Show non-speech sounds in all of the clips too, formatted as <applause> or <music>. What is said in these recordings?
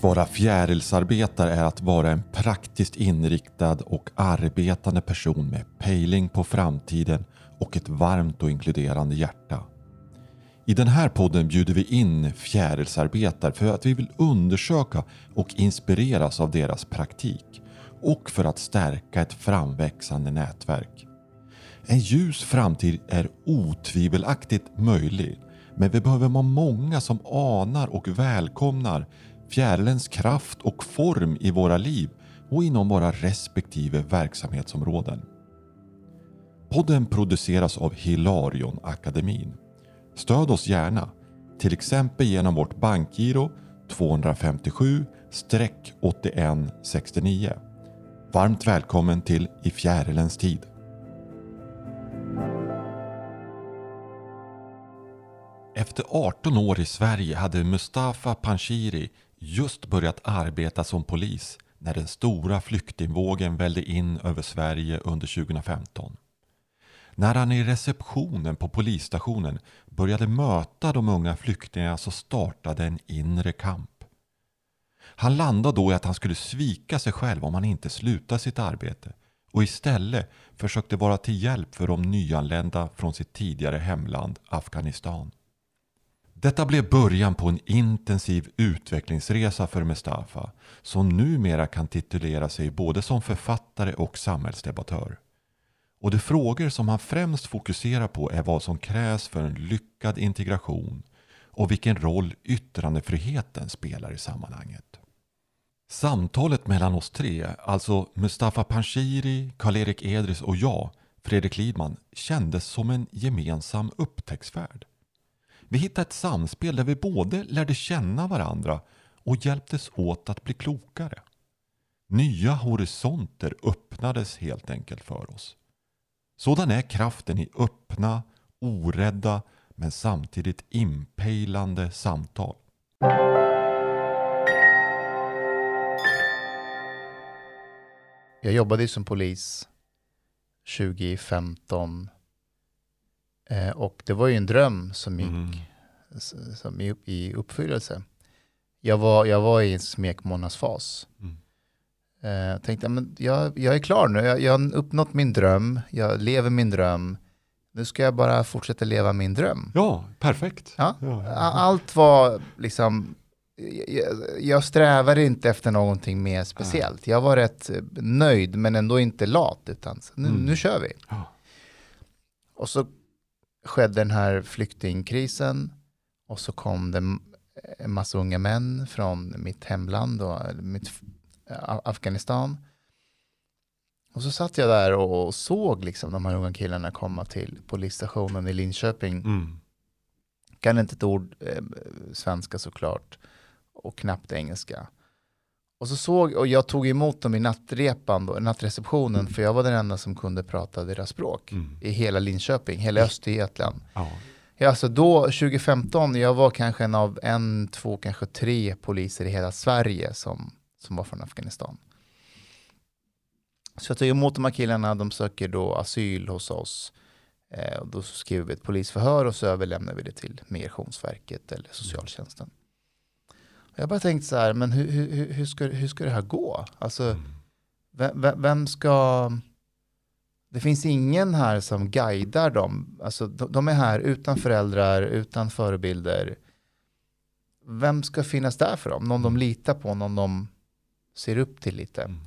Att vara fjärilsarbetare är att vara en praktiskt inriktad och arbetande person med pejling på framtiden och ett varmt och inkluderande hjärta. I den här podden bjuder vi in fjärilsarbetare för att vi vill undersöka och inspireras av deras praktik och för att stärka ett framväxande nätverk. En ljus framtid är otvivelaktigt möjlig men vi behöver vara många som anar och välkomnar fjärilens kraft och form i våra liv och inom våra respektive verksamhetsområden. Podden produceras av Hilarion Akademin. Stöd oss gärna, till exempel genom vårt bankgiro 257-8169. Varmt välkommen till I fjärilens tid. Efter 18 år i Sverige hade Mustafa Panshiri just börjat arbeta som polis när den stora flyktingvågen välde in över Sverige under 2015. När han i receptionen på polisstationen började möta de unga flyktingarna så startade en inre kamp. Han landade då i att han skulle svika sig själv om han inte slutade sitt arbete och istället försökte vara till hjälp för de nyanlända från sitt tidigare hemland Afghanistan. Detta blev början på en intensiv utvecklingsresa för Mustafa som numera kan titulera sig både som författare och samhällsdebattör. Och de frågor som han främst fokuserar på är vad som krävs för en lyckad integration och vilken roll yttrandefriheten spelar i sammanhanget. Samtalet mellan oss tre, alltså Mustafa Panshiri, Karl-Erik Edris och jag, Fredrik Lidman, kändes som en gemensam upptäcktsfärd. Vi hittade ett samspel där vi både lärde känna varandra och hjälptes åt att bli klokare. Nya horisonter öppnades helt enkelt för oss. Sådan är kraften i öppna, orädda men samtidigt inpejlande samtal. Jag jobbade som polis 2015 eh, och det var ju en dröm som gick Mm. Som i, i uppfyllelse. Jag var, jag var i en smekmånadsfas. Mm. Eh, tänkte, men jag, jag är klar nu, jag, jag har uppnått min dröm, jag lever min dröm. Nu ska jag bara fortsätta leva min dröm. Ja, perfekt. Ja. Ja. A- Allt var liksom, jag, jag strävade inte efter någonting mer speciellt. Jag var rätt eh, nöjd men ändå inte lat, utan nu, Mm. nu kör vi. Ja. Och så skedde den här flyktingkrisen och så kom det en massa unga män från mitt hemland och mitt Afghanistan. Och så satt jag där och såg liksom de här unga killarna komma till polisstationen i Linköping Mm. kan inte ett ord eh, svenska såklart och knappt engelska. Och så såg, och jag tog emot dem i nattrepan, då, nattreceptionen, för jag var den enda som kunde prata deras språk Mm. i hela Linköping, hela Östergötland. Ja. Alltså då, 2015, jag var kanske en av en, två, kanske tre poliser i hela Sverige som, som var från Afghanistan. Så jag tog emot de här killarna, de söker då asyl hos oss. Eh, och då skriver vi ett polisförhör och så överlämnar vi det till Migrationsverket eller socialtjänsten. Och jag bara tänkte så här, men hur, hur, hur- ska, hur ska det här gå? Alltså, Mm. vem- vem ska... Det finns ingen här som guidar dem. Alltså, de, de är här utan föräldrar, utan förebilder. Vem ska finnas där för dem? Någon de litar på, någon de ser upp till lite. Mm.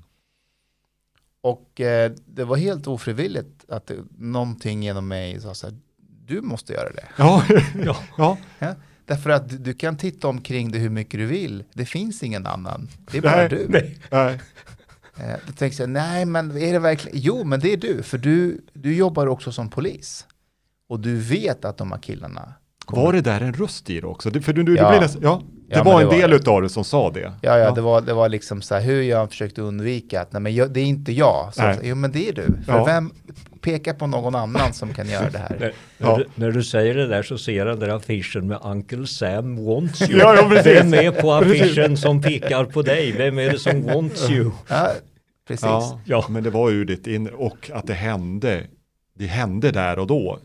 Och eh, det var helt ofrivilligt att det, någonting genom mig sa så här, du måste göra det. Ja. <laughs> ja. Ja? Därför att du, du kan titta omkring dig hur mycket du vill. Det finns ingen annan. Det är bara Nej, du. nej. Nej. Eh, då tänkte jag, nej men är det verkligen, jo men det är du, för du, du jobbar också som polis. Och du vet att de här killarna kommer- Var det där en röst i det också? Det, för du, du, Ja. det blir nästan, ja, det Ja, var en det var del utav det som sa det. Ja, ja, Ja. Det, var, det var liksom så här hur jag försökte undvika att, nej men jag, det är inte jag. Så, Nej. jo men det är du. För Ja. vem pekar på någon annan som kan göra det här? <laughs> När, Ja. när, du, när du säger det där så ser jag den där affischen med Uncle Sam wants you. <laughs> Ja, ja, precis. Vem är på <laughs> affischen som pekar på dig? Vem är det som wants you? Ja, precis. Ja, Ja. men det var ju ditt inre och att det hände. Det hände där och då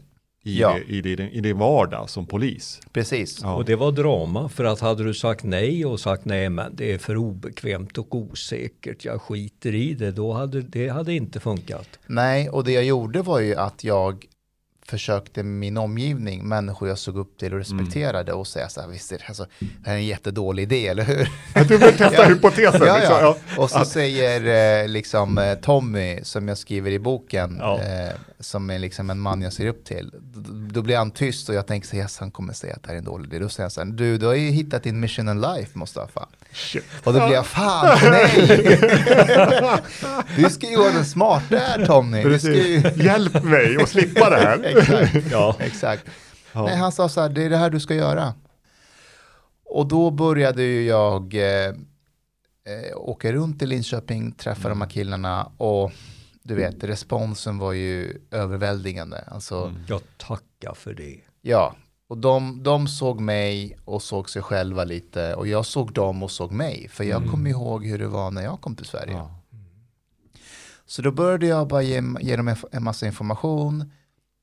i, Ja. det, i, din, i din vardag som polis. Precis. Ja. Och det var drama för att hade du sagt nej och sagt nej men det är för obekvämt och osäkert, jag skiter i det, då hade det hade inte funkat. Nej, och det jag gjorde var ju att jag försökte min omgivning, människor jag såg upp till och respekterade och säga så här, visst är det, alltså, det här är en jättedålig idé, eller hur? Du vill testa <laughs> hypotesen. ja, liksom, ja. Och så säger eh, liksom eh, Tommy, som jag skriver i boken, Ja. eh, som är liksom en man jag ser upp till. Då blir han tyst och jag tänker så här, yes, han kommer säga att det här är en dålig idé. Då säger han så här, du, du har ju hittat din mission in life, Mustafa. Shit. Och då blir jag, fan, nej! <laughs> du ska ju vara den smarta här Tommy. Ju... Hjälp mig att slippa det här. <laughs> Exakt. <laughs> Ja. Exakt. Ja. Nej, han sa så här, det är det här du ska göra. Och då började ju jag eh, eh, åka runt i Linköping, träffa de här killarna och du vet, responsen var ju överväldigande. Alltså, Mm. Jag tackar för det. ja. Och de, de såg mig och såg sig själva lite och jag såg dem och såg mig. För jag kommer ihåg hur det var när jag kom till Sverige. Ja. Så då började jag bara ge, ge dem en massa information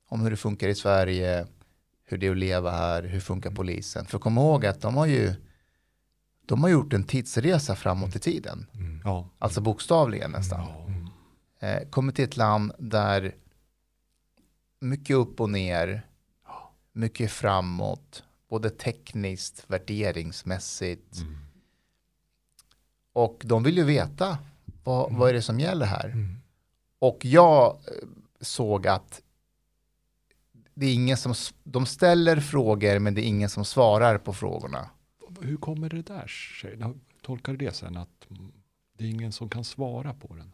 om hur det funkar i Sverige, hur det är att leva här, hur funkar polisen. För kom ihåg att de har ju de har gjort en tidsresa framåt i tiden, Ja. alltså bokstavligen nästan. Eh, kommit till ett land där mycket upp och ner, mycket framåt, både tekniskt, värderingsmässigt. Mm. Och de vill ju veta vad, vad är det som gäller här. Och jag eh, såg att det är ingen som, de ställer frågor men det är ingen som svarar på frågorna. Hur kommer det där sig? Tolkar det sen att mm, det är ingen som kan svara på den.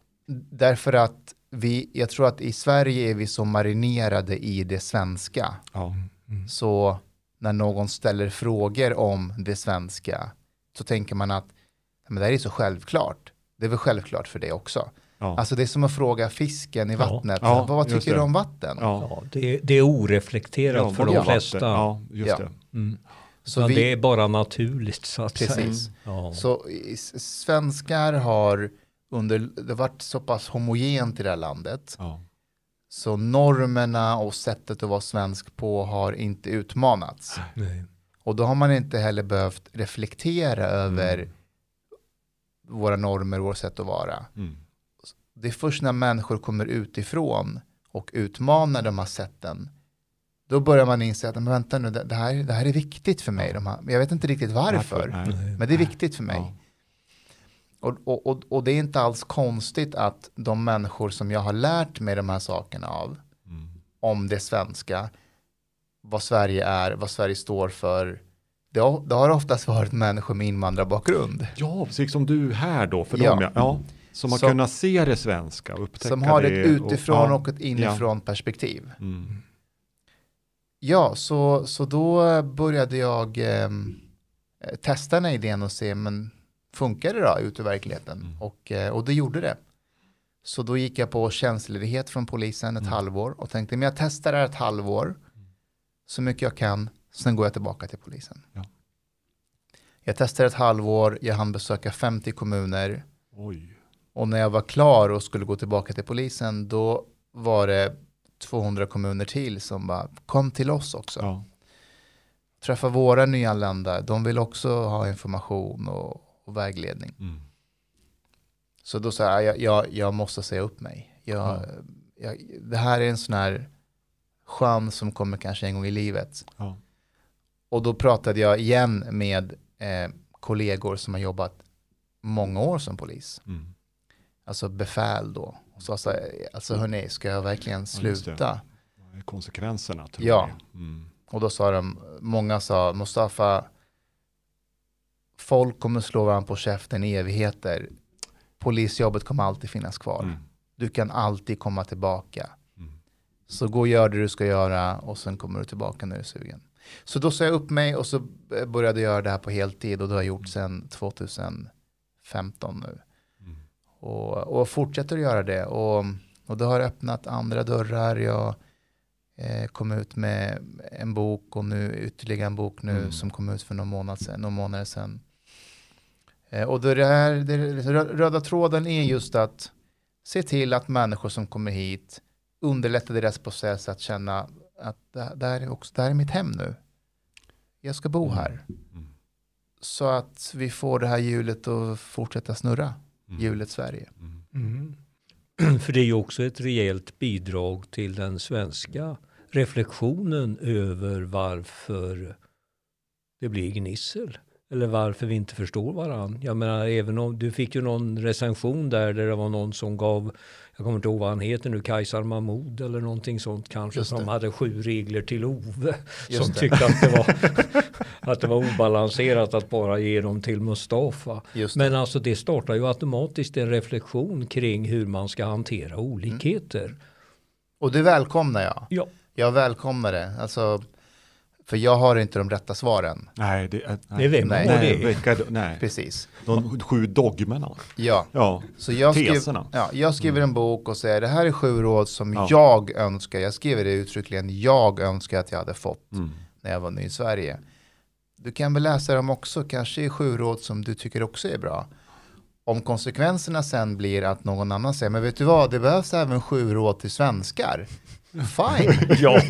Därför att vi, jag tror att i Sverige är vi så marinerade i det svenska. Ja. Så när någon ställer frågor om det svenska så tänker man att men det här är så självklart. Det är väl självklart för det också. Ja. Alltså det är som att fråga fisken i Ja. vattnet. Ja, vad just tycker du om vatten? Ja. Ja, det, det är oreflekterat Ja, för de flesta. Ja, just Ja. det. Mm. Så Men vi- det är bara naturligt så att säga. Precis. Ja. Så svenskar har under, det har varit så pass homogent i det här landet. Ja. Så normerna och sättet att vara svensk på har inte utmanats. Nej. Och då har man inte heller behövt reflektera över våra normer och vårt sätt att vara. Mm. Det är först när människor kommer utifrån och utmanar de här sätten då börjar man inse att men vänta nu, det här, det här är viktigt för mig. De här, men jag vet inte riktigt varför, men det är viktigt för mig. Ja. Och, och, och, och det är inte alls konstigt att de människor som jag har lärt mig de här sakerna av, Mm. om det svenska, vad Sverige är, vad Sverige står för, det har, det har oftast varit människor med invandrarbakgrund. Ja, precis som du här då för dem. Ja. Ja. Som har Som- kunnat se det svenska och upptäcka Som har ett det. utifrån och, och ett inifrån perspektiv. ja. mm. Ja, så, så då började jag eh, testa den här idén och se, men funkar det då ute i verkligheten? Mm. Och, eh, och det gjorde det. Så då gick jag på tjänstledighet från polisen ett Mm. halvår och tänkte, men jag testar det här ett halvår, så mycket jag kan, sen går jag tillbaka till polisen. Ja. Jag testade ett halvår, jag hann besöka 50 kommuner Oj. Och när jag var klar och skulle gå tillbaka till polisen, då var det 200 kommuner till som bara, kom till oss också Ja. träffa våra nyanlända, de vill också ha information och, och vägledning. Mm. Så då sa jag, jag, jag, måste säga upp mig. Jag, Ja. jag, det här är en sån här chans som kommer kanske en gång i livet. Ja. Och då pratade jag igen med eh, kollegor som har jobbat många år som polis. Mm. Alltså befäl då. Och så jag, alltså hörni, ska jag verkligen Ja, sluta? Är konsekvenserna tror Ja. jag. Mm. Och då sa de, många sa, Mustafa, folk kommer slå varandra på käften i evigheter. Polisjobbet kommer alltid finnas kvar. Mm. Du kan alltid komma tillbaka. Mm. Så gå och gör det du ska göra och sen kommer du tillbaka när du är sugen. Så då sa jag upp mig och så började jag göra det här på heltid och det har jag gjort sedan 2015 nu. Mm. Och, och fortsätter att göra det. Och, och det har öppnat andra dörrar. Jag eh, kom ut med en bok och nu ytterligare en bok nu Mm. som kom ut för någon månad sedan, någon månader sedan. Eh, och det där, det, rö- röda tråden är just att se till att människor som kommer hit underlätta deras process att känna att det, det, här är också, det här är mitt hem nu. Jag ska bo här. Mm. Så att vi får det här hjulet att fortsätta snurra. Mm. Hjulet Sverige. Mm. Mm. För det är ju också ett rejält bidrag till den svenska reflektionen över varför det blir gnissel. Eller varför vi inte förstår varandra. Jag menar, även om du fick ju någon recension där, där det var någon som gav, jag kommer inte ihåg vad han heter nu, Kajsar Mahmoud eller någonting sånt kanske, som hade sju regler till Ove. Just som det. tyckte att det, var, <laughs> att det var obalanserat att bara ge dem till Mustafa. Men alltså det startar ju automatiskt en reflektion kring hur man ska hantera olikheter. Och det välkomnar jag. Ja. Jag välkomnar det. Alltså, för jag har inte de rätta svaren. Nej, det är... Det är vem Nej. Nej, vilka, nej. Precis. De sju dogmerna. Ja. Ja, Så jag, skrev, teserna. ja, jag skriver en bok och säger det här är sju råd som Ja. jag önskar. Jag skriver det uttryckligen. Jag önskar att jag hade fått Mm. när jag var ny i Sverige. Du kan väl läsa dem också. Kanske är sju råd som du tycker också är bra. Om konsekvenserna sen blir att någon annan säger, men vet du vad, det behövs även sju råd till svenskar. Fine, <laughs> Ja,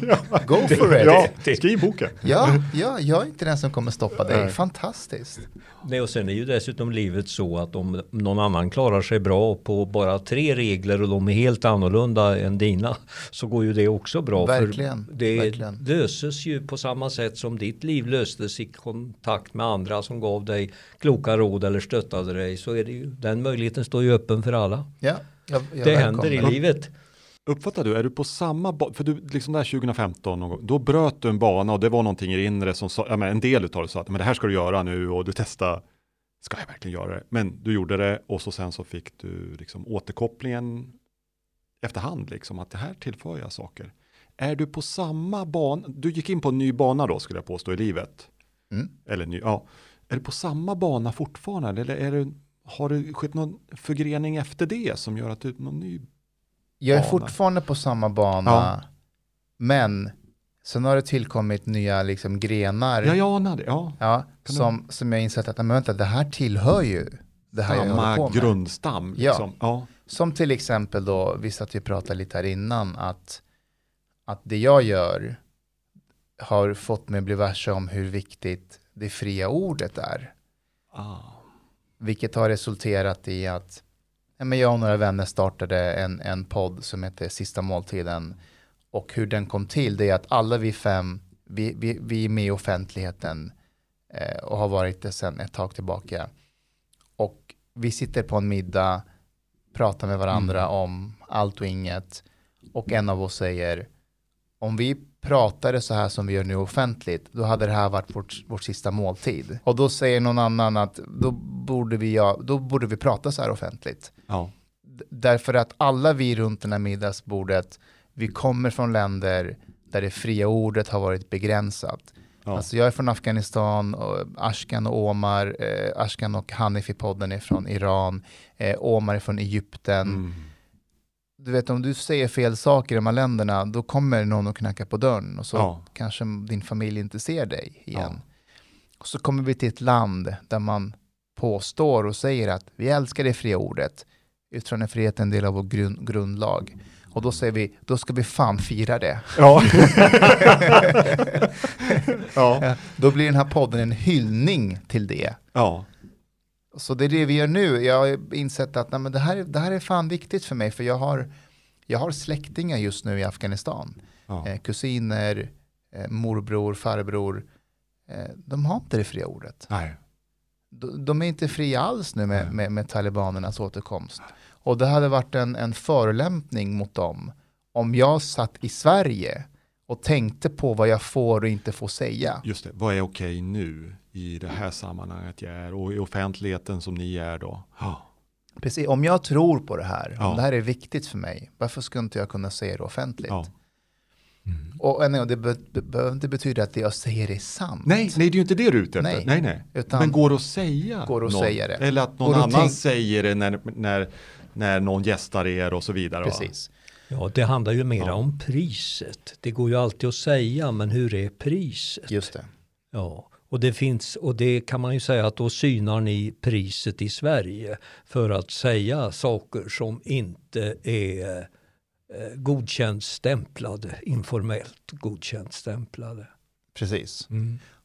go for it. Ja, det- skriv boken. Ja, ja, jag är inte den som kommer stoppa dig. Fantastiskt. Nej, och sen är ju dessutom livet så att om någon annan klarar sig bra på bara tre regler och de är helt annorlunda än dina så går ju det också bra. Verkligen, För det verkligen. löses ju på samma sätt som ditt liv löstes i kontakt med andra som gav dig kloka råd eller stöttade dig. Så är det ju, den möjligheten står ju öppen för alla. Ja, jag, jag det händer i livet. Uppfattar du, är du på samma för du liksom där 2015 någon gång, då bröt du en bana och det var någonting i det inre som sa, ja men en del utav det sa att men det här ska du göra nu och du testade, ska jag verkligen göra det? Men du gjorde det och så sen så fick du liksom återkopplingen efterhand liksom att det här tillför jag saker. Är du på samma bana, du gick in på en ny bana då skulle jag påstå i livet. Mm. Eller ny, ja. Är du på samma bana fortfarande eller är det, har det skett någon förgrening efter det som gör att du någon ny Jag är bana. fortfarande på samma bana, Ja. men sen har det tillkommit nya liksom, grenar Ja, jag anade, ja. ja, du- som, som jag insett att men vänta, det här tillhör ju det här jag Samma på med. grundstam. Ja. Liksom. Ja. Som till exempel då, vi satt ju och pratade lite här innan, att, att det jag gör har fått mig att bli varse om hur viktigt det fria ordet är. Ah. Vilket har resulterat i att ja, men jag och några vänner startade en, en podd som heter Sista måltiden. Och hur den kom till det är att alla vi fem, vi, vi, vi är med i offentligheten eh, och har varit det sedan ett tag tillbaka. Och vi sitter på en middag, pratar med varandra om allt och inget. Och en av oss säger, om vi pratade så här som vi gör nu offentligt, då hade det här varit vårt, vårt sista måltid. Och då säger någon annan att då borde vi, ja, då borde vi prata så här offentligt. Ja. Därför att alla vi runt det här middagsbordet, vi kommer från länder där det fria ordet har varit begränsat. Ja. Alltså jag är från Afghanistan, och Ashkan och Omar, eh, Ashkan och Hanif i podden är från Iran, eh, Omar är från Egypten. Mm. Du vet om du säger fel saker i de här länderna, då kommer någon och knackar på dörren och så Ja. kanske din familj inte ser dig igen. Ja. Och så kommer vi till ett land där man påstår och säger att vi älskar det fria ordet. Yttrandefrihet är en del av vår grund, grundlag. Och då säger vi, då ska vi fan fira det. <laughs> Ja. ja. Då blir den här podden en hyllning till det. ja. Så det är det vi gör nu. Jag har insett att nej, men det, här, det här är fan viktigt för mig, för jag har, jag har släktingar just nu i Afghanistan. ja. Eh, kusiner, eh, morbror, farbror. Eh, de har inte det fria ordet. Nej. De, de är inte fria alls nu med, Nej. med, med talibanernas återkomst. Och det hade varit en, en förolämpning mot dem om jag satt i Sverige och tänkte på vad jag får och inte får säga. Just det, vad är okej nu i det här sammanhanget jag är och i offentligheten som ni är då? Ja. Precis, om jag tror på det här, Ja. om det här är viktigt för mig, varför skulle inte jag kunna säga det offentligt? Ja. Och, nej, och det be- be- behöver inte betyda att det jag säger är sant. Nej, nej, det är ju inte det du är ute efter. Nej. Nej, nej. Utan- Men går det att säga Går att någon, säga det? Eller att någon annan tänk- säger det när, när, när någon gästar er och så vidare. va? Precis. Ja, det handlar ju mer Ja. om priset. Det går ju alltid att säga, men hur är priset? Just det. Ja, och det finns, och det kan man ju säga att då synar ni priset i Sverige för att säga saker som inte är eh, godkänt stämplade, informellt godkänt stämplade. Precis.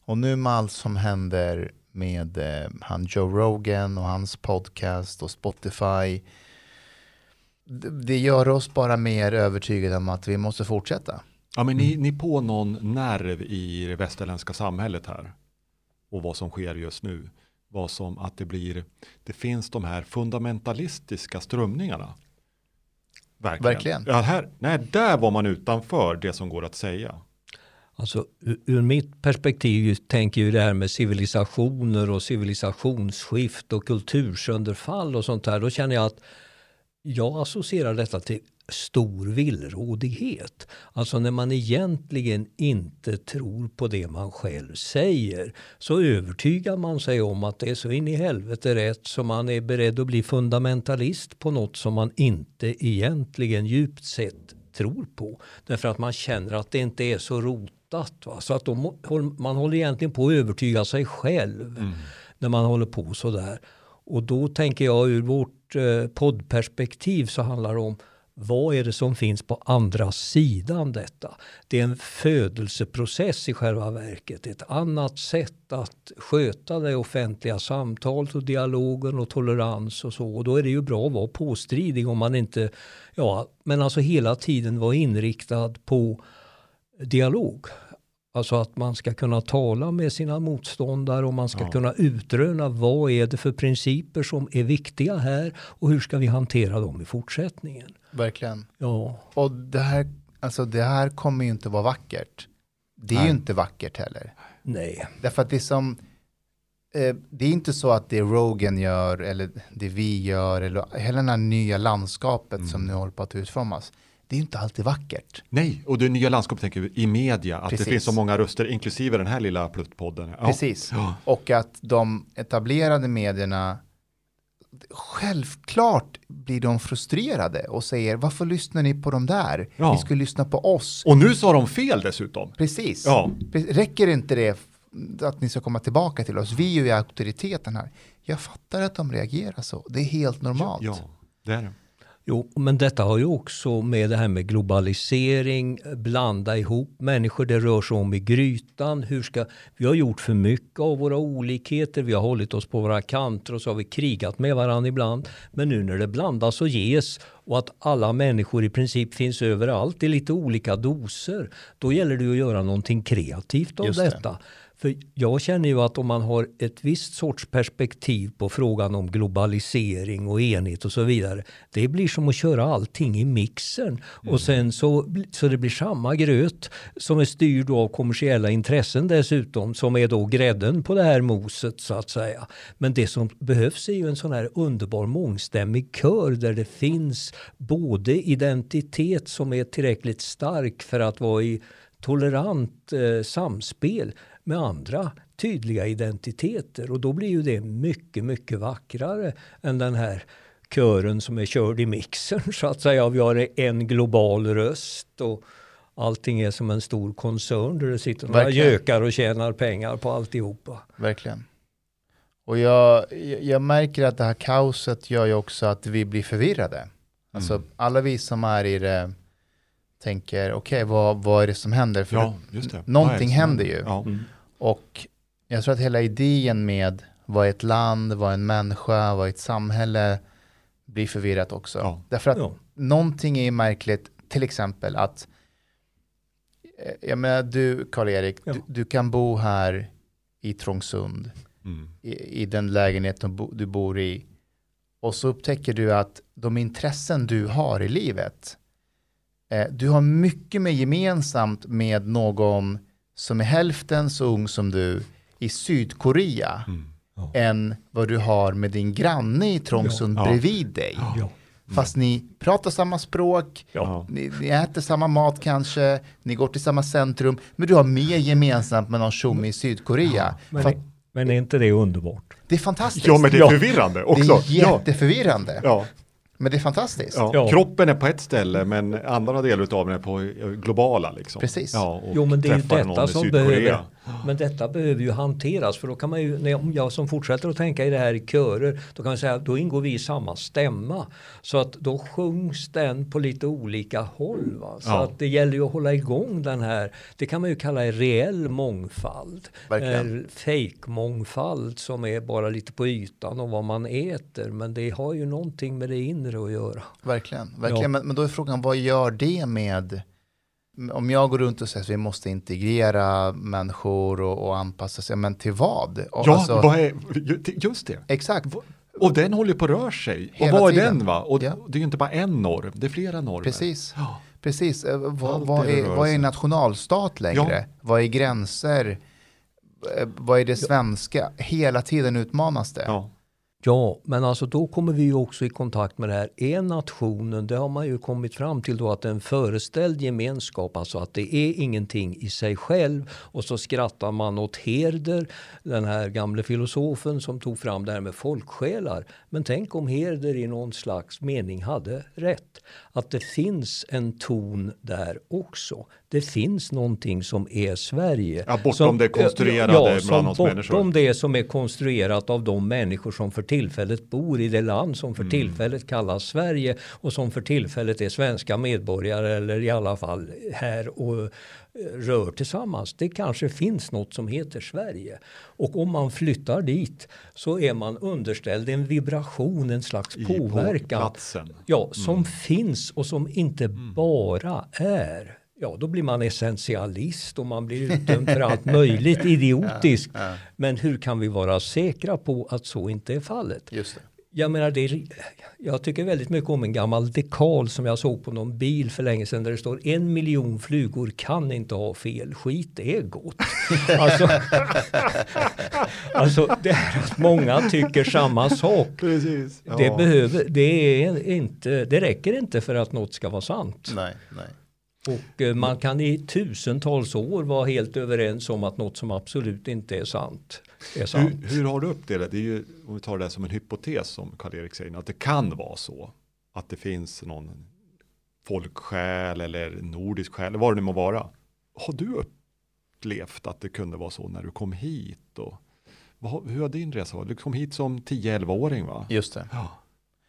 Och nu med allt som händer med eh, han Joe Rogan och hans podcast och Spotify. Det, gör oss bara mer övertygade om att vi måste fortsätta. Ja, men ni, ni på någon nerv i det västerländska samhället här och vad som sker just nu. Vad som att det blir, det finns de här fundamentalistiska strömningarna. Verkligen. Verkligen. Ja, här, nej, där var man utanför det som går att säga. Alltså ur, ur mitt perspektiv tänker ju det här med civilisationer och civilisationsskift och kultursönderfall och sånt där. Då känner jag att jag associerar detta till stor villrådighet. Alltså när man egentligen inte tror på det man själv säger så övertygar man sig om att det är så in i helvete rätt så man är beredd att bli fundamentalist på något som man inte egentligen djupt sett tror på. Därför att man känner att det inte är så rotat. Va? Så att de, man håller egentligen på att övertyga sig själv när man håller på sådär. Och då tänker jag ur vårt vårt eh, poddperspektiv så handlar det om vad är det som finns på andra sidan detta? Det är en födelseprocess i själva verket. Ett annat sätt att sköta det offentliga samtalet och dialogen och tolerans och så. Och då är det ju bra att vara påstridig om man inte, ja, men alltså hela tiden vara inriktad på dialog. Alltså att man ska kunna tala med sina motståndare och man ska Ja. kunna utröna vad är det för principer som är viktiga här och hur ska vi hantera dem i fortsättningen. Verkligen. Ja, Och det här, alltså det här kommer ju inte vara vackert. Det är ju Nej. inte vackert heller. nej. Därför att det är som, eh, det är inte så att det Rogan gör eller det vi gör eller hela det här nya landskapet som nu håller på att utformas. Det är inte alltid vackert. Nej, och det nya landskapet tänker vi i media, att Precis. det finns så många röster, inklusive den här lilla pluttpodden. Ja. Precis. Ja. Och att de etablerade medierna, självklart blir de frustrerade och säger varför lyssnar ni på de där? Ja. Ni skulle lyssna på oss. Och nu sa de fel dessutom. Precis. Ja. Räcker inte det att ni ska komma tillbaka till oss? Vi är ju auktoriteten här. Jag fattar att de reagerar så. Det är helt normalt. Ja, det är det. Jo, men detta har ju också med det här med globalisering, blanda ihop människor, det rör sig om i grytan. Hur ska, vi har gjort för mycket av våra olikheter, vi har hållit oss på våra kanter och så har vi krigat med varandra ibland. Men nu när det blandas och ges och att alla människor i princip finns överallt i lite olika doser, då gäller det att göra någonting kreativt av det. detta. För jag känner ju att om man har ett visst sorts perspektiv på frågan om globalisering och enhet och så vidare. Det blir som att köra allting i mixern och sen så, så det blir samma gröt som är styrd av kommersiella intressen dessutom som är då grädden på det här moset så att säga. Men det som behövs är ju en sån här underbar mångstämmig kör där det finns både identitet som är tillräckligt stark för att vara i tolerant eh, samspel med andra tydliga identiteter och då blir ju det mycket, mycket vackrare än den här kören som är körd i mixern <laughs> så att säga. Vi har en global röst och allting är som en stor koncern där det sitter några Verkligen. gökar och tjänar pengar på alltihopa. Verkligen. Och jag, jag- märker att det här kaoset gör ju också att vi blir förvirrade. Alltså Mm. alla vi som är i det tänker, okej vad, vad är det som händer? För Ja, just det. Någonting det händer ju. Ja. Och jag tror att hela idén med vad är ett land, vad är en människa, vad är ett samhälle blir förvirrat också. Ja. Därför att Ja. någonting är märkligt, till exempel att eh, jag menar du Karl-Erik, Ja. du, du kan bo här i Trångsund, Mm. i, i den lägenhet du bor i och så upptäcker du att de intressen du har i livet, eh, du har mycket mer gemensamt med någon som är hälften så ung som du i Sydkorea Mm. än vad du har med din granne i Trångsund Ja. bredvid dig. Ja. Fast ni pratar samma språk, Ja. ni, ni äter samma mat kanske, ni går till samma centrum, men du har mer gemensamt med någon tjomme i Sydkorea. Men, För att men är inte det underbart? det är fantastiskt. ja, men det är Ja. förvirrande det också. är jätteförvirrande, Ja. Men det är fantastiskt. Ja. Ja. Kroppen är på ett ställe men andra delar av den är på eh, globala liksom. Precis. Ja, och Jo, men det är ju detta som behöver- Men detta behöver ju hanteras för då kan man ju, om jag som fortsätter att tänka i det här i körer, då kan man säga att då ingår vi i samma stämma. Så att då sjungs den på lite olika håll. Va? Så Ja. att det gäller ju att hålla igång den här, det kan man ju kalla en reell mångfald. Verkligen. Eh, Fake-mångfald som är bara lite på ytan och vad man äter. Men det har ju någonting med det inre att göra. Verkligen, verkligen. Ja. Men, men då är frågan, vad gör det med, om jag går runt och säger att vi måste integrera människor och, och anpassa sig, men till vad? Och Ja, alltså- vad är, just det. Exakt, Och den håller på att röra sig. Hela och vad är tiden. den va? Och Ja. det är ju inte bara en norm, det är flera normer. precis. Ja. Precis, Eh, vad, vad, är är, vad är nationalstat längre? Vad är gränser? Eh, Vad är det svenska? Hela tiden utmanas det. Ja. Ja, men alltså då kommer vi ju också i kontakt med det här. Är nationen, det har man ju kommit fram till då att en föreställd gemenskap, alltså att det är ingenting i sig själv. Och så skrattar man åt Herder, den här gamle filosofen som tog fram det här med folksjälar. Men tänk om Herder i någon slags mening hade rätt. Att det finns en ton där också. Det finns någonting som är Sverige. Ja, bortom som, det konstruerade ja, bland som oss bortom människor. det som är konstruerat av de människor som för tillfället bor i det land som för tillfället kallas Sverige och som för tillfället är svenska medborgare eller i alla fall här och rör tillsammans. Det kanske finns något som heter Sverige. Och om man flyttar dit så är man underställd en vibration, en slags I- på påverkan. platsen. Ja, som finns och som inte bara är. Ja, då blir man essentialist och man blir utdömd för allt möjligt <laughs> idiotiskt. Men hur kan vi vara säkra på att så inte är fallet? Just det. Jag menar, det är, jag tycker väldigt mycket om en gammal dekal som jag såg på någon bil för länge sedan där det står en miljon flugor kan inte ha fel, skit är gott. <laughs> Alltså, alltså det är att många tycker samma sak. Precis. Det, behöver, det, är inte, det räcker inte för att något ska vara sant. Nej, nej. Och eh, man kan i tusentals år vara helt överens om att något som absolut inte är sant är sant. Hur, hur har du uppdelat? Det är ju, om vi tar det som en hypotes som Karl-Erik säger, att det kan vara så. Att det finns någon folksjäl eller nordisk själ, eller vad det nu må vara. Har du upplevt att det kunde vara så när du kom hit? Och, vad, hur har din resa varit? Du kom hit som 10-11-åring va? Just det. Ja.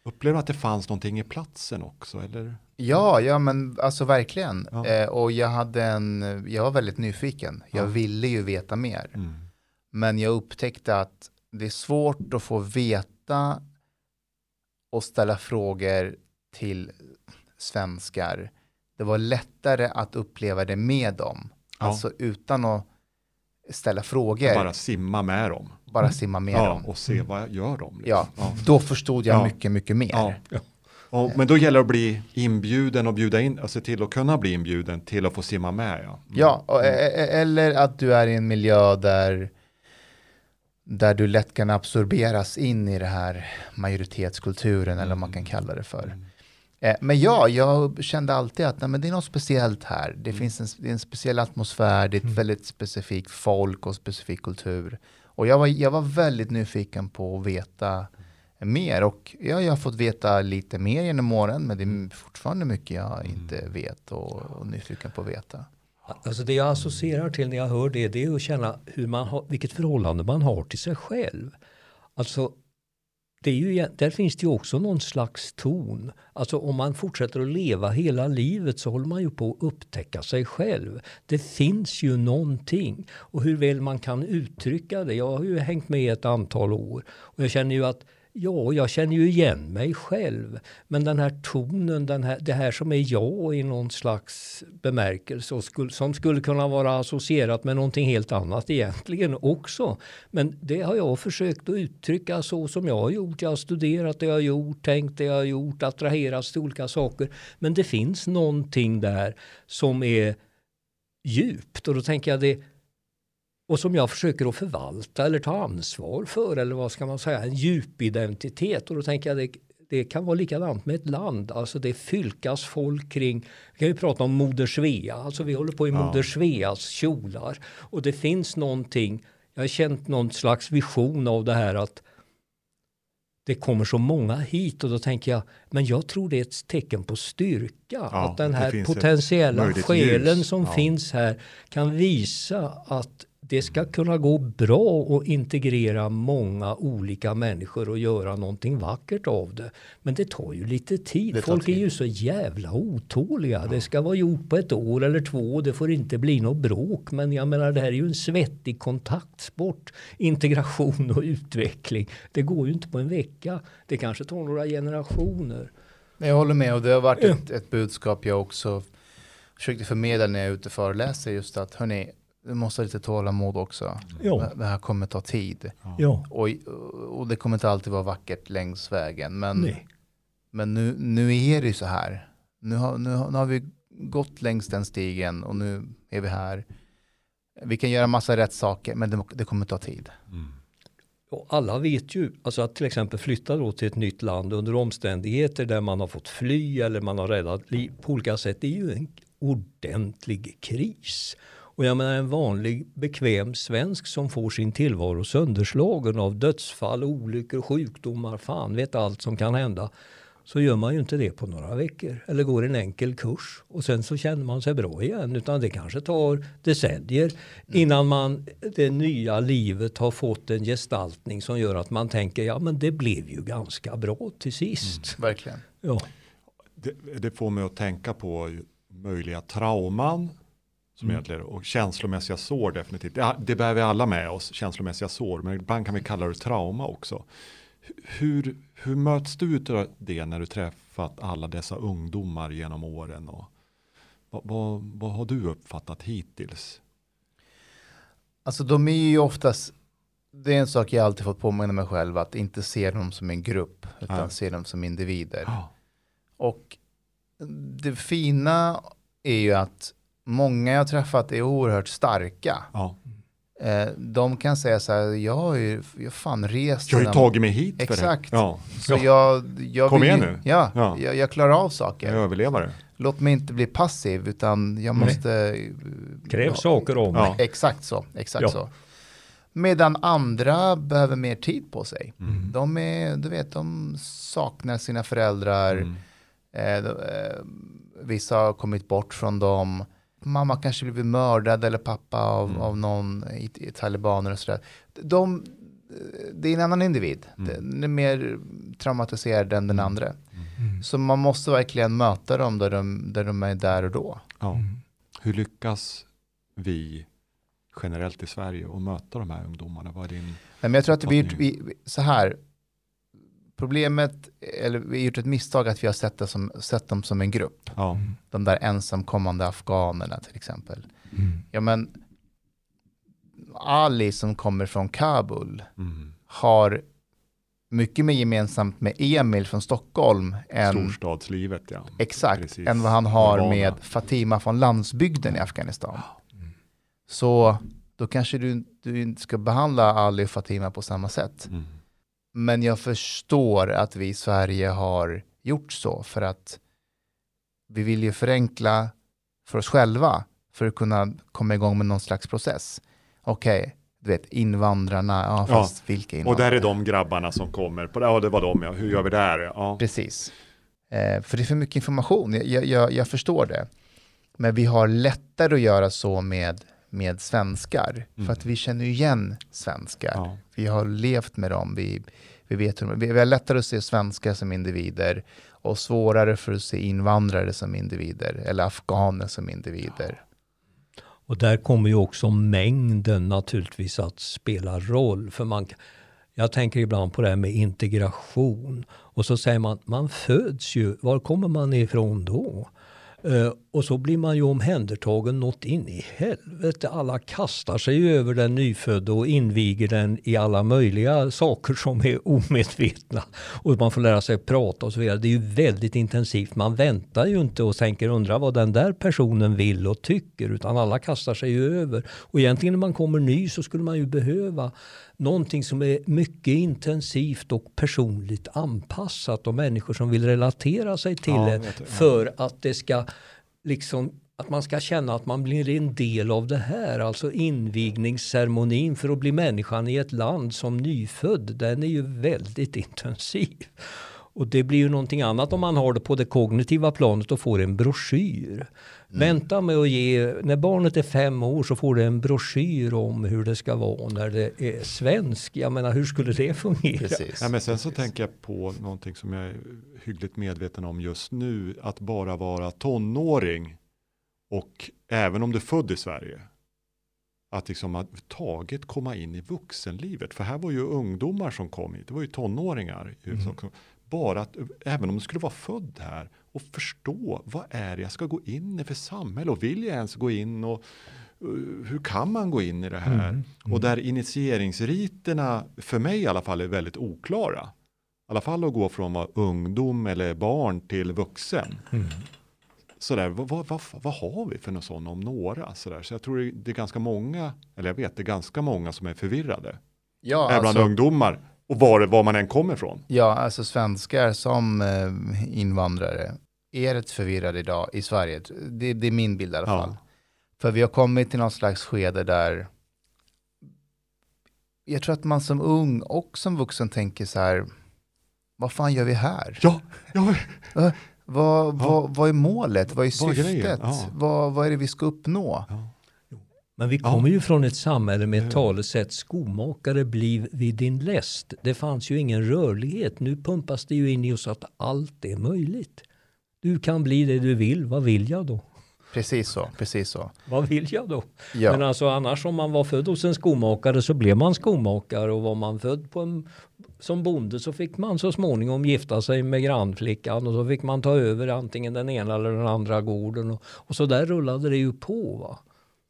Upplever du att det fanns någonting i platsen också? Eller? Ja, ja men alltså verkligen. Ja. Eh, och jag hade en, jag var väldigt nyfiken. Jag Ja. ville ju veta mer. Mm. Men jag upptäckte att det är svårt att få veta och ställa frågor till svenskar. Det var lättare att uppleva det med dem. Ja. Alltså utan att ställa frågor, Bara bara, simma med dem. simma med ja, dem. och se vad gör de. liksom. Ja, Ja. då förstod jag Ja. mycket, mycket mer. Ja. Och, men då gäller det att bli inbjuden och bjuda in, alltså till att kunna bli inbjuden till att få simma med. Ja, Mm. Ja, och, e- e- eller att du är i en miljö där, där du lätt kan absorberas in i det här majoritetskulturen eller vad man kan kalla det för. Eh, Men ja, jag kände alltid att nej, men det är något speciellt här. Det finns en, det en speciell atmosfär, det är ett väldigt specifikt folk och specifik kultur. Och jag var, jag var väldigt nyfiken på att veta mer och ja, jag har fått veta lite mer genom åren men det är fortfarande mycket jag inte vet och, och nyfiken på att veta. Alltså det jag associerar till när jag hör det, det är att känna hur man har, vilket förhållande man har till sig själv. Alltså, det är ju, där finns det ju också någon slags ton. Alltså om man fortsätter att leva hela livet så håller man ju på att upptäcka sig själv. Det finns ju någonting. Och hur väl man kan uttrycka det. Jag har ju hängt med ett antal år. Och jag känner ju att Ja, jag känner ju igen mig själv. Men den här tonen, den här, det här som är jag i någon slags bemärkelse och skulle, som skulle kunna vara associerat med någonting helt annat egentligen också. Men det har jag försökt att uttrycka så som jag har gjort. Jag har studerat det jag har gjort, tänkt det jag har gjort, attraherats till olika saker. Men det finns någonting där som är djupt och då tänker jag det och som jag försöker att förvalta eller ta ansvar för eller vad ska man säga, en djup identitet och då tänker jag det, det kan vara likadant med ett land, alltså det fylkas folk kring, vi kan ju prata om Moder Svea, alltså vi håller på i Ja. Moder Sveas kjolar och det finns någonting, jag har känt någon slags vision av det här att det kommer så många hit och då tänker jag, men jag tror det är ett tecken på styrka. att den här potentiella själen ljus. som Ja. finns här kan visa att det ska kunna gå bra att integrera många olika människor och göra någonting vackert av det. Men det tar ju lite tid. Folk tid. är ju så jävla otåliga. Det ska vara gjort på ett år eller två. Det får inte bli något bråk. Men jag menar det här är ju en svettig kontaktsport. Integration och utveckling. Det går ju inte på en vecka. Det kanske tar några generationer. Jag håller med och det har varit ett, ett budskap jag också försökte förmedla när jag är ute och föreläser. Just att hörni, du måste ha lite tålamod också. Ja. Det här kommer ta tid. Ja. Och, och det kommer inte alltid vara vackert längs vägen. Men, Nej. men nu, nu är det ju så här. Nu har, nu, har, nu har vi gått längs den stigen och nu är vi här. Vi kan göra massa rätt saker men det, det kommer ta tid. Mm. Och alla vet ju, alltså att till exempel flytta då till ett nytt land under omständigheter där man har fått fly eller man har räddat liv på olika sätt. Det är ju en ordentlig kris. Och jag menar en vanlig bekväm svensk som får sin tillvaro sönderslagen av dödsfall, olyckor, sjukdomar, fan vet allt som kan hända. Så gör man ju inte det på några veckor eller går en enkel kurs och sen så känner man sig bra igen. Utan det kanske tar decennier innan man, det nya livet har fått en gestaltning som gör att man tänker ja men det blev ju ganska bra till sist. Verkligen. Ja. Det, det får mig att tänka på möjliga trauman som egentligen, och känslomässiga sår definitivt. Det, det bär vi alla med oss, känslomässiga sår, men ibland kan vi kalla det trauma också. Hur, hur möts du av det när du träffat alla dessa ungdomar genom åren? Och vad, vad, vad har du uppfattat hittills? Alltså de är ju oftast, det är en sak jag alltid fått påminna mig själv att inte se dem som en grupp utan Ja. se dem som individer. Ja. Och det fina är ju att många jag har träffat är oerhört starka. Ja. Eh, de kan säga så här, jag har ju jag fan rest Jag har ju tagit mig hit för Exakt. det. Ja, Så jag, jag Kom vill, igen nu. Ja, Ja. Jag, jag klarar av jag saker. överlevare. Låt mig inte bli passiv utan jag måste... Kräv ja, saker om Ja. mig. Exakt så, exakt Ja. så. Medan andra behöver mer tid på sig. Mm. De är, du vet, de saknar sina föräldrar. Mm. Eh, de, eh, vissa har kommit bort från dem. Mamma kanske blivit mördad eller pappa av, Mm. av någon i, i talibaner och sådär. De, det är en annan individ. Mm. Den är mer traumatiserad än den andra. Mm. Så man måste verkligen möta dem där de, där de är där och då. Ja. Hur lyckas vi generellt i Sverige att möta de här ungdomarna? Vad är din... Nej, men jag tror att vi, vi, vi så här, problemet, eller vi har gjort ett misstag att vi har sett, som, sett dem som en grupp. Ja. De där ensamkommande afghanerna till exempel. Mm. Ja men Ali som kommer från Kabul Mm. har mycket mer gemensamt med Emil från Stockholm än, Storstadslivet, ja. exakt, Precis. än vad han har Urbana. med Fatima från landsbygden i Afghanistan. Så då kanske du, du inte ska behandla Ali och Fatima på samma sätt. Mm. Men jag förstår att vi i Sverige har gjort så för att vi vill ju förenkla för oss själva för att kunna komma igång med någon slags process. Okej, du vet invandrarna, ja Ja, fast vilka Och invandrare? där är de grabbarna som kommer. På, ja, det var de ja. Hur gör vi där? Ja. Precis. Eh, för det är för mycket information, jag, jag- jag, förstår det. Men vi har lättare att göra så med, med svenskar. Mm. För att vi känner igen svenskar. Ja. Vi har levt med dem, vi, vi vet hur vi vi har lättare att se svenskar som individer och svårare för att se invandrare som individer eller afghaner som individer. Och där kommer ju också mängden naturligtvis att spela roll. För man, jag tänker ibland på det här med integration. Och så säger man, man föds ju, var kommer man ifrån då? Eh, och så blir man ju omhändertagen något in i helvete. Alla kastar sig ju över den nyfödda och inviger den i alla möjliga saker som är omedvetna. Och man får lära sig prata och så vidare. Det är ju väldigt intensivt. Man väntar ju inte och tänker undra vad den där personen vill och tycker. Utan alla kastar sig ju över. Och egentligen när man kommer ny så skulle man ju behöva någonting som är mycket intensivt och personligt anpassat. Och människor som vill relatera sig till Ja, det. För att det ska liksom att man ska känna att man blir en del av det här. Alltså invigningsceremonin för att bli människan i ett land som nyfödd. Den är ju väldigt <laughs> intensiv. Och det blir ju någonting annat om man har det på det kognitiva planet och får en broschyr. Vänta med att ge, när barnet är fem år så får det en broschyr om hur det ska vara när det är svensk. Jag menar hur skulle det fungera? Precis. Ja, men sen så tänker jag på någonting som jag är hyggligt medveten om just nu. Att bara vara tonåring och även om du är född i Sverige. Att liksom att taget komma in i vuxenlivet. För här var ju ungdomar som kom hit. Det var ju tonåringar. Mm. Som kom, bara att, även om du skulle vara född här och förstå vad är det jag ska gå in i för samhälle och vill jag ens gå in och uh, hur kan man gå in i det här? Mm. Och där initieringsriterna för mig i alla fall är väldigt oklara. I alla fall att gå från att vara ungdom eller barn till vuxen. Mm. Sådär, vad, vad, vad, vad har vi för något sånt om några? Sådär. Så jag tror det- det är ganska många, eller jag vet, det är ganska många som är förvirrade. Ja, Även bland alltså, ungdomar och var, var man än kommer ifrån. ja, alltså svenskar som eh, invandrare är rätt förvirrade idag i Sverige. Det, det är min bild i alla Ja. fall. För vi har kommit till någon slags skede där jag tror att man som ung och som vuxen tänker så här, vad fan gör vi här? Ja, ja, <laughs> Vad, vad, vad är målet? Vad är syftet? Ja. Vad, vad är det vi ska uppnå? Men vi Ja. kommer ju från ett samhälle med ett talesätt skomakare bliv vid din läst. Det fanns ju ingen rörlighet. Nu pumpas det ju in i oss att allt är möjligt. Du kan bli det du vill. Vad vill jag då? Precis så, precis så. Vad vill jag då? Ja. Men alltså annars om man var född hos en skomakare så blev man skomakare och var man född på en, som bonde så fick man så småningom gifta sig med grannflickan och så fick man ta över antingen den ena eller den andra gården och, och så där rullade det ju på. Va?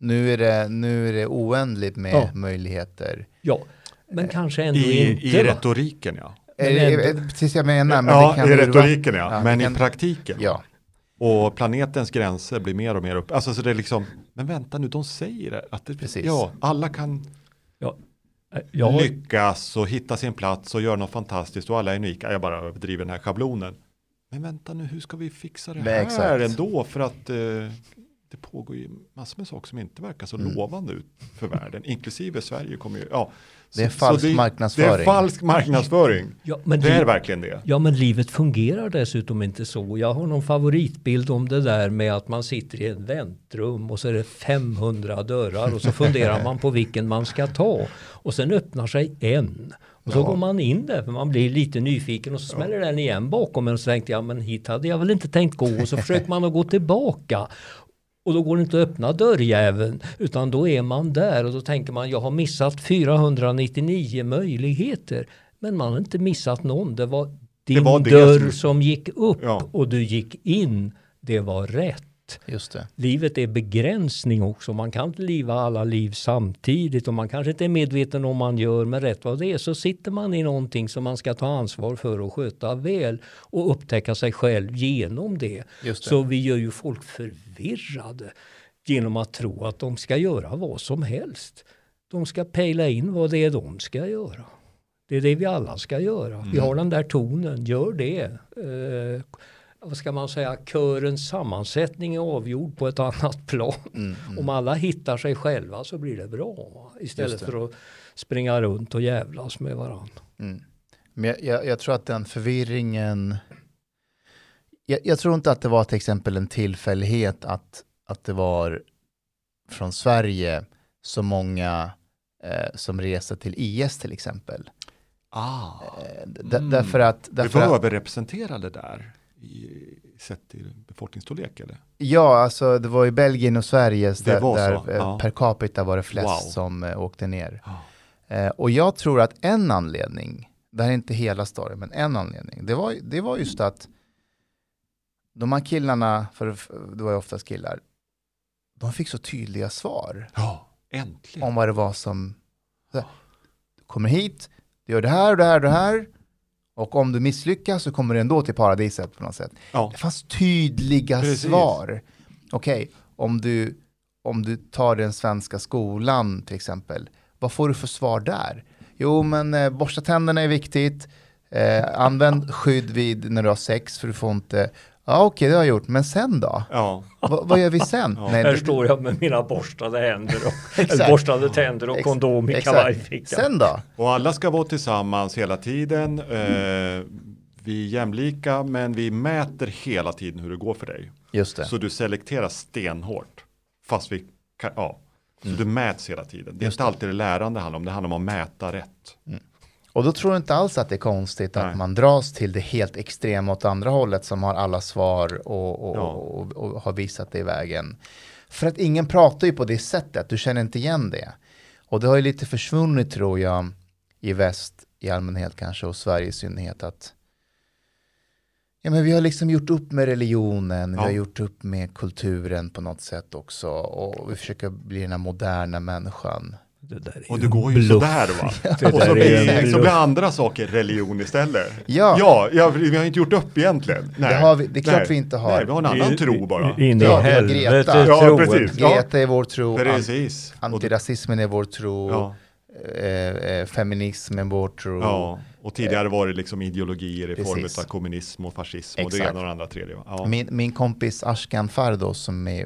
Nu, är det, nu är det oändligt med Ja. möjligheter. Ja, men kanske ändå i, inte. i va? retoriken ja. Men Är är det precis jag menar. Men ja, det kan i retoriken ja, Ja, men det i kan- praktiken. Ja, Och planetens gränser blir mer och mer upp. Alltså så det är liksom, men vänta nu, de säger det. Att det Precis. Ja, alla kan Ja, jag har, lyckas och hitta sin plats och göra något fantastiskt och alla är unika. Jag bara överdriver den här schablonen. Men vänta nu, hur ska vi fixa det Nej, här exakt. ändå? För att eh, det pågår ju massor med saker som inte verkar så Mm. lovande ut för världen. Inklusive Sverige kommer ju, ja. Det är Så- falsk så det, marknadsföring. Det är falsk marknadsföring. ja, men Det är verkligen det. ja, men livet fungerar dessutom inte så. Jag har någon favoritbild om det där med att man sitter i ett väntrum och så är det 500 dörrar och så funderar man på vilken man ska ta. Och sen öppnar sig en. Och så Ja. går man in där för man blir lite nyfiken och så smäller den igen bakom en och så tänkte jag men hit hade jag väl inte tänkt gå och så försöker man att gå tillbaka. Och då går det inte att öppna dörrjäveln utan då är man där och då tänker man jag har missat 499 möjligheter. Men man har inte missat någon. Det var din var det dörr som- som... gick upp Ja. och du gick in. Det var rätt. Just det. Livet är begränsning också. Man kan inte leva alla liv samtidigt och man kanske inte är medveten om man gör. Men rätt vad det är så sitter man i någonting som man ska ta ansvar för och sköta väl och upptäcka sig själv genom det. Just det. Så vi gör ju folk förvirrade genom att tro att de ska göra vad som helst. De ska pejla in vad det är de ska göra. Det är det vi alla ska göra. Vi har den där tonen, gör det. Eh, vad ska man säga, körens sammansättning är avgjord på ett <laughs> annat plan. Mm, Om alla hittar sig själva så blir det bra. Va? Istället det. för att springa runt och jävlas med varandra. Mm. Men jag, jag, jag tror att den förvirringen, jag, jag tror inte att det var till exempel en tillfällighet att, att det var från Sverige så många eh, som reste till IS till exempel. Ah. Eh, d- Mm. Därför att, Vi därför var att överrepresenterade där. I, sett till befolkningsstorlek eller? ja, alltså det var i Belgien och Sverige där, där eh, ja. per capita var det flest Wow. som eh, åkte ner. Ja. Eh, och jag tror att en anledning, det här är inte hela storyn, men en anledning, det var, det var just att de här killarna, för det var ju oftast killar, de fick så tydliga svar Ja, äntligen. om vad det var som, du kommer hit, du gör det här och det här och det här, och om du misslyckas så kommer du ändå till paradiset på något sätt. Ja. Det fanns tydliga Precis. svar. Okej, om, du, om du tar den svenska skolan till exempel, vad får du för svar där? Jo, men eh, borsta tänderna är viktigt. Eh, använd skydd vid när du har sex, för du får inte... Ja, okej, det har jag gjort, men sen då? Ja. Va, vad gör vi sen? Ja. Nej, Här står jag med mina borstade händer och <laughs> borstade tänder och Ex- kondom i exakt. kavajfickan. Sen då? Och alla ska vara tillsammans hela tiden. Eh, vi är jämlika men vi mäter hela tiden hur det går för dig. Just det. Så du selekterar stenhårt. Fast vi kan, ja. Så du mäts hela tiden. Det är Just inte alltid det lärande handlar om, det handlar om att mäta rätt. Och då tror jag inte alls att det är konstigt att Nej. man dras till det helt extrema åt andra hållet som har alla svar och, och, Ja. och, och har visat det i vägen. För att ingen pratar ju på det sättet, du känner inte igen det. Och det har ju lite försvunnit tror jag i väst i allmänhet kanske och Sverige i synnerhet att Ja, men vi har liksom gjort upp med religionen, vi Ja. har gjort upp med kulturen på något sätt också och vi försöker bli den här moderna människan. Det där är Och ju det går ju bluff. sådär va? <laughs> Det och så blir, så blir andra saker religion istället. Ja. ja, ja vi har inte gjort upp egentligen. Nej. Det, har vi, det är klart Nej. vi inte har. Nej, vi har en annan tro bara. In i Ja, vi har helvete Greta. Ja, troen. precis. Greta är vår tro, Precis. Antirasismen är vår tro, ja, eh, eh, feminism är vår tro. ja, och tidigare var det liksom ideologier i form Precis. av kommunism och fascism och det Exakt. ena och det andra tredje. Ja. Min, min kompis Ashkan Fardos som är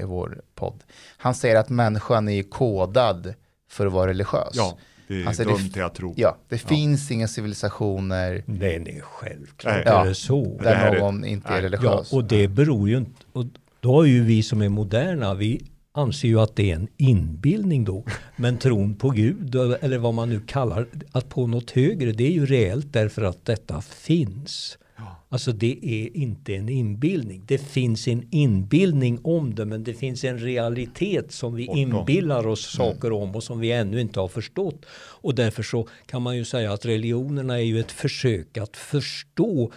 i vår podd, han säger att människan är kodad för att vara religiös. ja, det är Alltså, det- dumt till att tro. Ja, det finns inga civilisationer Nej, nej, självklart Nej. är Ja. det så. där Det här är- någon inte är nej. Ja, religiös. och det beror ju inte, och då har ju vi som är moderna, vi anser ju att det är en inbildning då. Men tron på Gud, eller vad man nu kallar att på något högre, det är ju reellt därför att detta finns. Alltså det är inte en inbildning. Det finns en inbildning om det, men det finns en realitet som vi inbillar oss saker om och som vi ännu inte har förstått. Och därför så kan man ju säga att religionerna är ju ett försök att förstå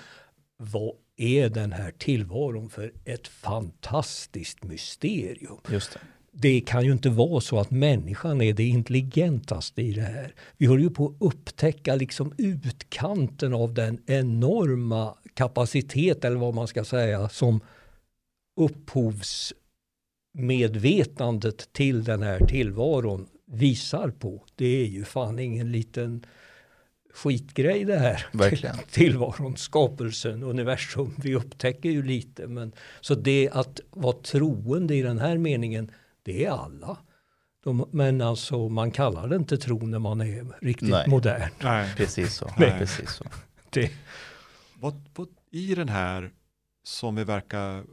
vad är den här tillvaron för ett fantastiskt mysterium. Just det. Det kan ju inte vara så att människan är det intelligentaste i det här. Vi håller ju på att upptäcka liksom utkanten av den enorma kapacitet eller vad man ska säga som upphovsmedvetandet till den här tillvaron visar på. Det är ju fan ingen liten skitgrej det här. <laughs> Verkligen. Tillvaron, skapelsen, universum. Vi upptäcker ju lite. Men, så det att vara troende i den här meningen, det är alla. De, men alltså man kallar det inte tro när man är riktigt Nej. modern. Nej. Precis så. Nej. Precis så. <laughs> Det, Vad, vad, I den här som vi verkar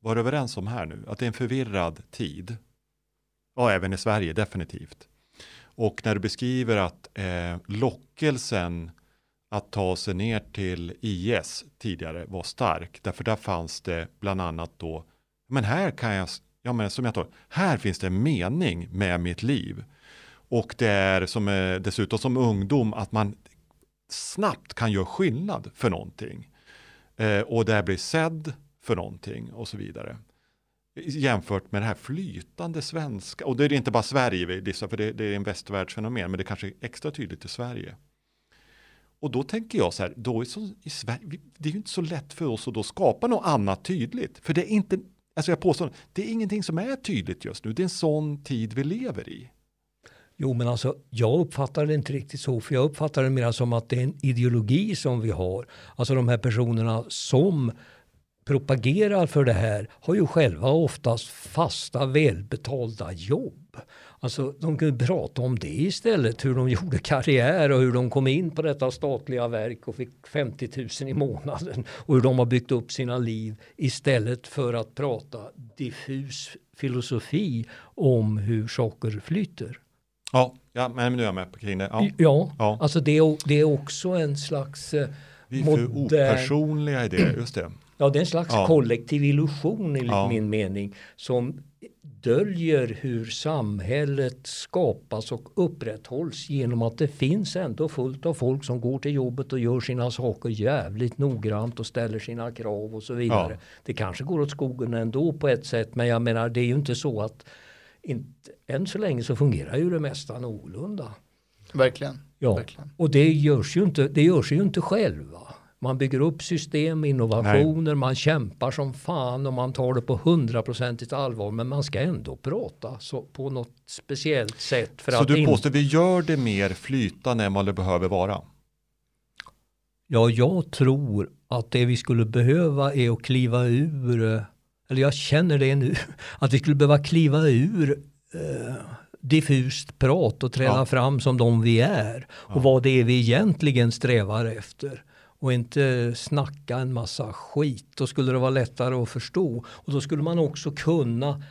vara överens om här nu, att det är en förvirrad tid. Ja, även i Sverige definitivt. Och när du beskriver att eh, lockelsen att ta sig ner till IS tidigare var stark, därför där fanns det bland annat då, men här kan jag, ja men som jag tar, här finns det en mening med mitt liv. Och det är som, eh, dessutom som ungdom att man snabbt kan göra skillnad för någonting. Eh, och där blir sedd för någonting och så vidare. Jämfört med det här flytande svenska. Och det är inte bara Sverige vi dissar, för det, det är en västvärldsfenomen, men det kanske är extra tydligt i Sverige. Och då tänker jag så här, då är så, i Sverige, det är ju inte så lätt för oss att då skapa något annat tydligt. För det är inte, alltså jag påstår, det är ingenting som är tydligt just nu. Det är en sån tid vi lever i. jo men alltså jag uppfattar det inte riktigt så. För jag uppfattar det mer som att det är en ideologi som vi har. Alltså de här personerna som propagerar för det här har ju själva oftast fasta välbetalda jobb. Alltså de kunde prata om det istället, hur de <laughs> gjorde karriär och hur de kom in på detta statliga verk och fick 50 000 i månaden och hur de har byggt upp sina liv istället för att prata diffus filosofi om hur saker flyter. Ja, ja men nu är jag med på kring det. Ja. Ja, Ja. alltså det är, det är också en slags eh, Vi är för modern- opersonliga i det, just det. Ja, det är en slags Ja. kollektiv illusion enligt Ja. min mening som döljer hur samhället skapas och upprätthålls genom att det finns ändå fullt av folk som går till jobbet och gör sina saker jävligt noggrant och ställer sina krav och så vidare. Ja. Det kanske går åt skogen ändå på ett sätt men jag menar det är ju inte så att inte, än så länge så fungerar ju det mesta någorlunda. Verkligen. Ja, Verkligen. och det görs ju inte, det görs ju inte själva. Man bygger upp system, innovationer, man kämpar som fan och man tar det på hundraprocentigt allvar. Men man ska ändå prata så, på något speciellt sätt. För Så att du påstår vi gör det mer flytande än vad det behöver vara? Ja, jag tror att det vi skulle behöva är att kliva ur, eh, eller jag känner det nu, <laughs> att vi skulle behöva kliva ur eh, diffust prat och träda Ja. fram som de vi är. Och Ja. vad det är vi egentligen strävar efter och inte snacka en massa skit. Då skulle det vara lättare att förstå. Och då skulle man också kunna,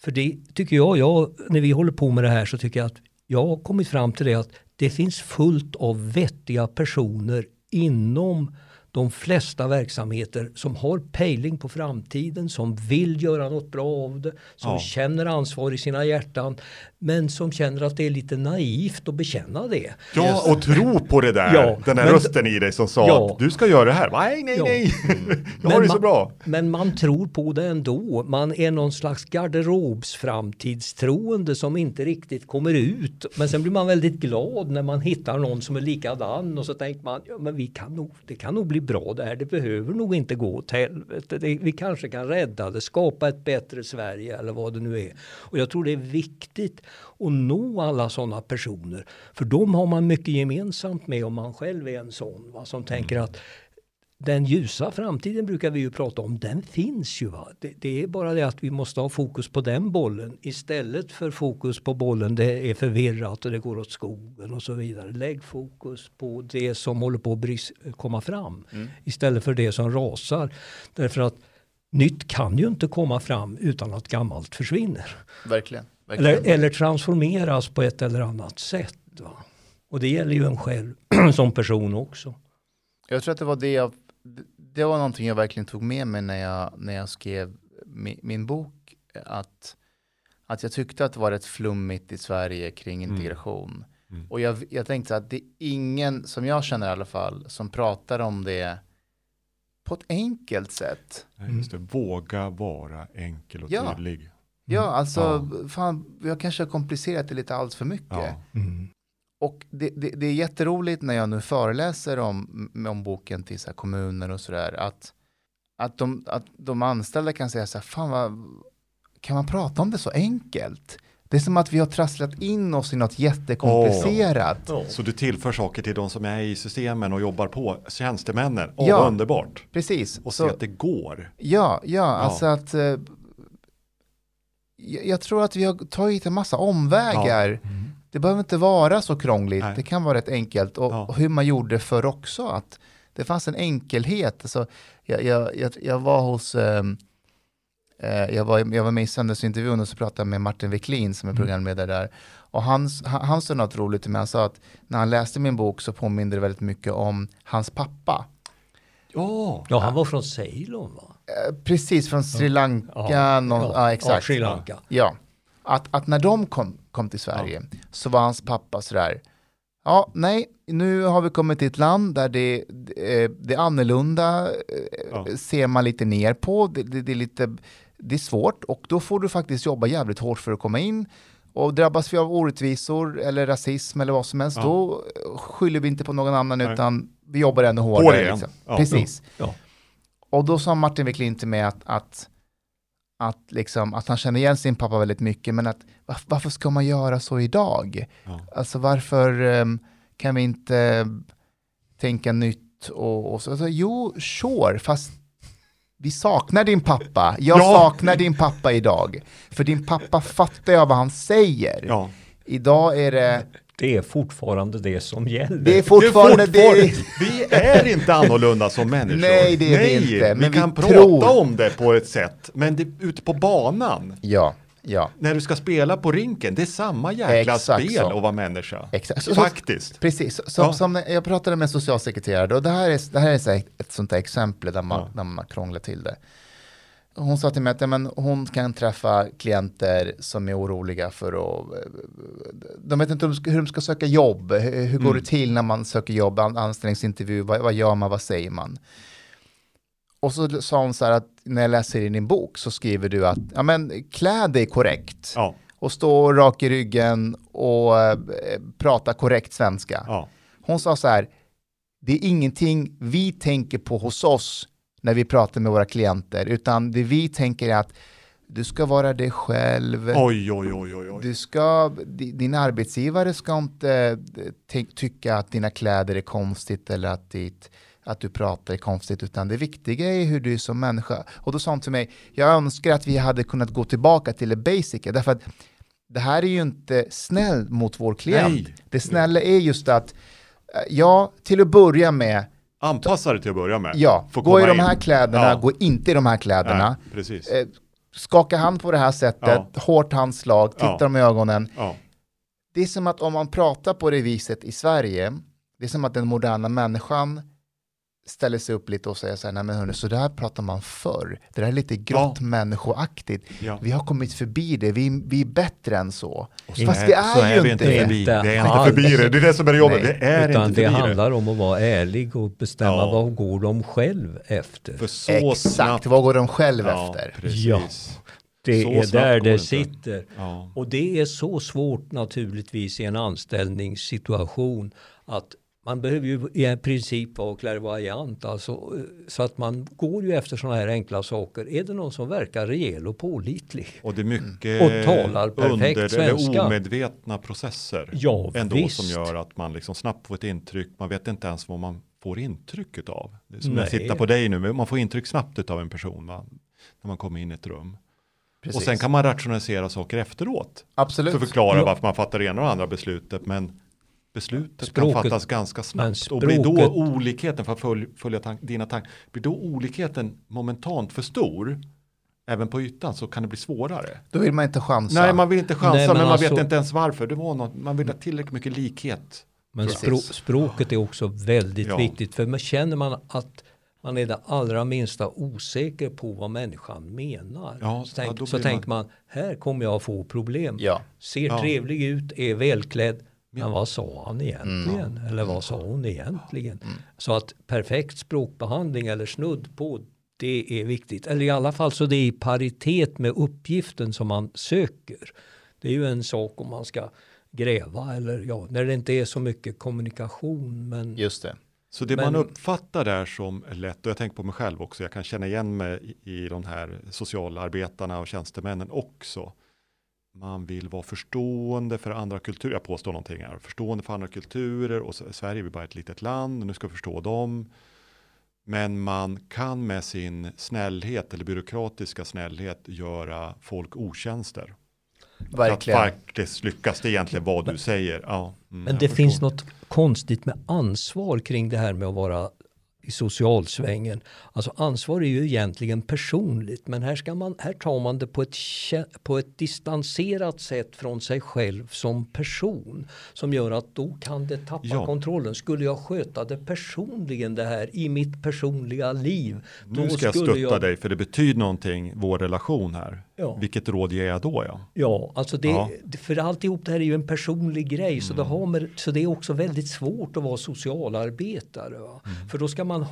för det tycker jag, jag när vi håller på med det här så tycker jag att jag har kommit fram till det att det finns fullt av vettiga personer inom de flesta verksamheter som har pejling på framtiden, som vill göra något bra av det, som Ja. känner ansvar i sina hjärtan, men som känner att det är lite naivt att bekänna det. Ja, och tro på det där. Ja, den där men- rösten i dig som sa Ja. att du ska göra det här. Nej, nej, nej. <laughs> Jag har det så man- bra. Men man tror på det ändå. Man är någon slags garderobsframtidstroende som inte riktigt kommer ut. Men sen blir man väldigt glad när man hittar någon som är likadan och så tänker man ja, men vi kan nog, det kan nog bli bra det här. Det behöver nog inte gå åt helvete. Det, vi kanske kan rädda det, skapa ett bättre Sverige eller vad det nu är. Och jag tror det är viktigt att nå alla sådana personer. För de har man mycket gemensamt med om man själv är en sån va, som tänker att den ljusa framtiden brukar vi ju prata om, den finns ju. Va? Det, det är bara det att vi måste ha fokus på den bollen istället för fokus på bollen det är förvirrat och det går åt skogen och så vidare. Lägg fokus på det som håller på att brist, komma fram istället för det som rasar. Därför att nytt kan ju inte komma fram utan att gammalt försvinner. Verkligen. verkligen. Eller, eller transformeras på ett eller annat sätt. Va? Och det gäller ju en själv <clears throat> som person också. Jag tror att det var det jag, det var någonting jag verkligen tog med mig när jag, när jag skrev min, min bok. Att, att jag tyckte att det var rätt flummigt i Sverige kring integration. Mm. Och jag, jag tänkte att det är ingen, som jag känner i alla fall, som pratar om det på ett enkelt sätt. Nej, Just det. Våga vara enkel och Ja. tydlig. Ja, alltså, Ja. fan, jag kanske har komplicerat det lite allt för mycket. Ja. Och det, det, det är jätteroligt när jag nu föreläser om, om boken till så här kommuner och sådär, att, att, de, att de anställda kan säga så här, fan vad, kan man prata om det så enkelt? Det är som att vi har trasslat in oss i något jättekomplicerat. Så du tillför saker till de som är i systemen och jobbar på, tjänstemännen. Åh, Ja. underbart. Precis. Och se att det går. ja, ja, alltså att eh, jag, jag tror att vi har tagit en massa omvägar. Det behöver inte vara så krångligt, Nej. det kan vara rätt enkelt. Och, Ja. och hur man gjorde förr också, att det fanns en enkelhet. Alltså, jag, jag, jag, jag var hos, ehm, eh, jag, var, jag var med i söndagsintervjun och så pratade jag med Martin Wiklin som är programledare där. Och han, han, han sa något roligt till mig, han sa att när han läste min bok så påminde det väldigt mycket om hans pappa. Ja, Ja, han var från Ceylon va? Eh, Precis, från Sri Lanka. Ja, någon, ja, ja, exakt. Sri Lanka. Ja, att, att när de kom, kom till Sverige så var hans pappa sådär, ja, nej, nu har vi kommit till ett land där det, det, det är annorlunda, eh, Ja. ser man lite ner på, det, det, det är lite, det är svårt och då får du faktiskt jobba jävligt hårt för att komma in. Och drabbas vi av orättvisor eller rasism eller vad som helst, Ja. då skyller vi inte på någon annan Nej. utan vi jobbar ännu hårdare. det. Liksom. Ja. Precis. Ja. Och då sa Martin Wiklin till mig att, att, att, liksom, att han känner igen sin pappa väldigt mycket, men att varför, varför ska man göra så idag? Ja. Alltså varför ehm, kan vi inte tänka nytt och, och så? Alltså, jo, sure, fast vi saknar din pappa. Jag Ja. saknar din pappa idag. För din pappa fattar jag vad han säger. ja. Idag är det, Det är fortfarande det som gäller. det är fortfarande det är det. fortfarande, vi är inte annorlunda som människor. Nej, det är vi inte, men vi kan vi prata tror- om det på ett sätt, men det, ute på banan, Ja, ja. när du ska spela på rinken, det är samma jäkla Exakt spel så. att vara människa. Exakt. Så- Faktiskt. Precis, som, Ja. som jag pratade med en socialsekreterare och det här är, det här är ett sånt där exempel där man, Ja. där man krånglar till det. Hon sa till mig att ja, men hon kan träffa klienter som är oroliga för att, de vet inte hur de ska, söka jobb, hur, hur går Mm. det till när man söker jobb, an, anställningsintervju, vad, vad gör man, vad säger man? Och så sa hon så här att när jag läser i din bok så skriver du att ja, men, klä dig korrekt Ja, och stå rak i ryggen och eh, prata korrekt svenska. ja, Hon sa så här, det är ingenting vi tänker på hos oss när vi pratar med våra klienter, utan det vi tänker är att du ska vara dig själv, oj, oj, oj, oj, du ska, di- din arbetsgivare ska inte eh, tycka att dina kläder är konstigt eller att, ditt, att du pratar är konstigt, utan det viktiga är hur du är som människa. Och då sa hon till mig, jag önskar att vi hade kunnat gå tillbaka till det basica, därför att det här är ju inte snällt mot vår klient. Nej. Det snälla är just att, eh, ja, till att börja med, Anpassa det till att börja med. Ja, gå i de här in. kläderna, Ja. gå inte i de här kläderna. Nej, precis. Eh, skaka hand på det här sättet, hårt handslag, titta Ja. dem i ögonen. Ja. Det är som att om man pratar på det viset i Sverige, det är som att den moderna människan ställer sig upp lite och säger så här, nej men hörni, så där pratar man förr. Det där är lite grått människoaktigt. Ja. Vi har kommit förbi det, vi, vi är bättre än så. Och Fast är- det är så ju vi inte det. förbi. Inte Vi är alls. inte förbi det. Det är det som är jobbigt. Nej. Vi är Utan inte det förbi det. handlar om att vara ärlig och bestämma Ja. vad går de själv efter. För så Exakt, snabbt. vad går de själv Ja, efter? precis. Ja. Det Så är där det det inte. sitter. Ja. Och det är så svårt naturligtvis i en anställningssituation att man behöver ju i princip vara clairvoyant, alltså, så att man går ju efter sådana här enkla saker. Är det någon som verkar rejäl och pålitlig? Och det är mycket Och talar perfekt under, svenska. eller omedvetna processer Ja, ändå visst. som gör att man liksom snabbt får ett intryck. Man vet inte ens vad man får intryck är som Nej. jag tittar på dig nu, men man får intryck snabbt utav en person va? när man kommer in i ett rum. Precis. Och sen kan man rationalisera saker efteråt Absolut. för att förklara varför man fattar det ena och andra beslutet. Men beslutet Språket- kan fattas ganska snabbt. Och blir då språket- olikheten, för att följa, följa tank, dina tankar, blir då olikheten momentant för stor, även på ytan, så kan det bli svårare. Då vill man inte chansa. Nej, man vill inte chansa, Nej, men, men man alltså- vet inte ens varför. Det var något, man vill ha tillräckligt mycket likhet. Men språ, språket är också väldigt Ja. viktigt. För man känner man att man är det allra minsta osäker på vad människan menar. Ja, så tänk, ja, så blir tänker man, här kommer jag få problem. Ja. Ser Ja. trevlig ut, är välklädd. Men vad sa han egentligen? Eller vad sa hon egentligen? Så att perfekt språkbehandling eller snudd på det är viktigt. Eller i alla fall så det är i paritet med uppgiften som man söker. Det är ju en sak om man ska gräva eller ja, när det inte är så mycket kommunikation. Men Just det. Så det Men- man uppfattar där som lätt, och jag tänker på mig själv också, jag kan känna igen mig i, i de här socialarbetarna och tjänstemännen också. Man vill vara förstående för andra kulturer, jag påstår någonting här, förstående för andra kulturer och Sverige är bara ett litet land och nu ska vi förstå dem. Men man kan med sin snällhet eller byråkratiska snällhet göra folk otjänster. Verkligen. Att faktiskt lyckas det egentligen vad du säger. Ja, mm, Men det förstår. finns något konstigt med ansvar kring det här med att vara i socialsvängen. Alltså ansvar är ju egentligen personligt men här, ska man, här tar man det på ett, på ett distanserat sätt från sig själv som person. Som gör att då kan det tappa Ja. kontrollen. Skulle jag sköta det personligen det här i mitt personliga liv. Nu ska jag stötta dig för det betyder någonting, vår relation här. Ja. Vilket råd ger jag då? Ja? Ja, alltså det, Ja. Mm. för alltihop det här är ju en personlig grej så, det har med, så det är också väldigt svårt att vara socialarbetare. Va? Mm. För då ska, man,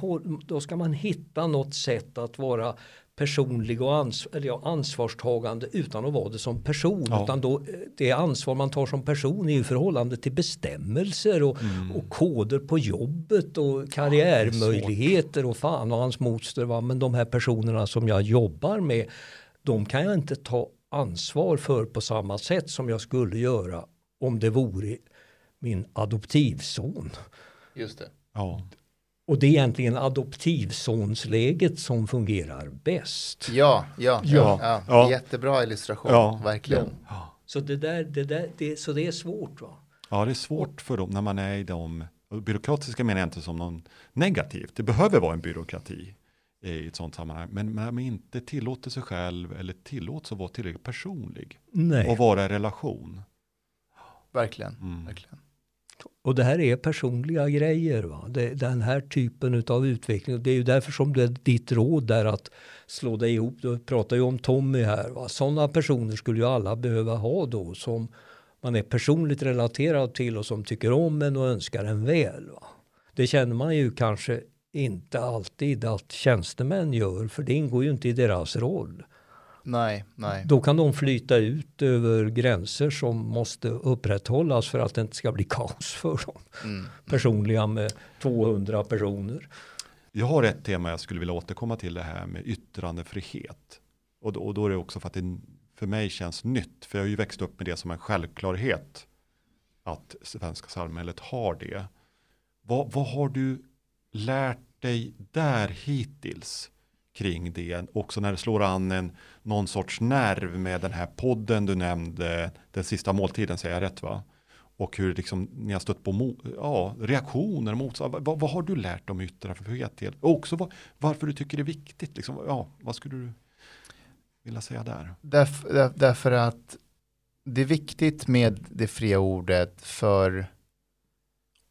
då ska man hitta något sätt att vara personlig och ans, eller ja, ansvarstagande utan att vara det som person. Ja. Utan då, eh, det ansvar man tar som person är ju i förhållande till bestämmelser och, Mm. och koder på jobbet och karriärmöjligheter och fan och hans moster. Va? Men de här personerna som jag jobbar med de kan jag inte ta ansvar för på samma sätt som jag skulle göra om det vore min adoptivson. Just det. Ja. Och det är egentligen adoptivsonsläget som fungerar bäst. Ja, ja, ja. Ja. ja. Ja. Jättebra illustration, Ja. verkligen. Så det, där, det, där, det, så det är svårt. Va? ja, det är svårt för dem när man är i de byråkratiska menar jag inte som någon negativt. Det behöver vara en byråkrati i ett sånt sammanhang. Men när man inte tillåter sig själv eller tillåts att vara tillräckligt personlig Nej. och vara i relation. Verkligen. Mm. verkligen. Och det här är personliga grejer. Va? Det, den här typen av utveckling. Det är ju därför som det är ditt råd där att slå dig ihop. Du pratar ju om Tommy här. Va? Sådana personer skulle ju alla behöva ha då. Som man är personligt relaterad till och som tycker om en och önskar en väl. Va? Det känner man ju kanske inte alltid att tjänstemän gör. För det ingår ju inte i deras roll. Nej, nej. Då kan de flyta ut över gränser som måste upprätthållas för att det inte ska bli kaos för dem Mm. personliga med 200 personer. Jag har ett tema jag skulle vilja återkomma till det här med yttrandefrihet. Och då, och då är det också för att det för mig känns nytt. För jag har ju växt upp med det som en självklarhet. Att svenska samhället har det. Vad, vad har du lärt dig där hittills kring det? Också när det slår an en, någon sorts nerv med den här podden du nämnde. Den sista måltiden, säger jag rätt va? och hur liksom, ni har stött på mo- ja, reaktioner motstånd. vad, vad har du lärt om yttrandefrihet? Och också vad, varför du tycker det är viktigt, liksom, ja, vad skulle du vilja säga där? Därför, där, därför att det är viktigt med det fria ordet för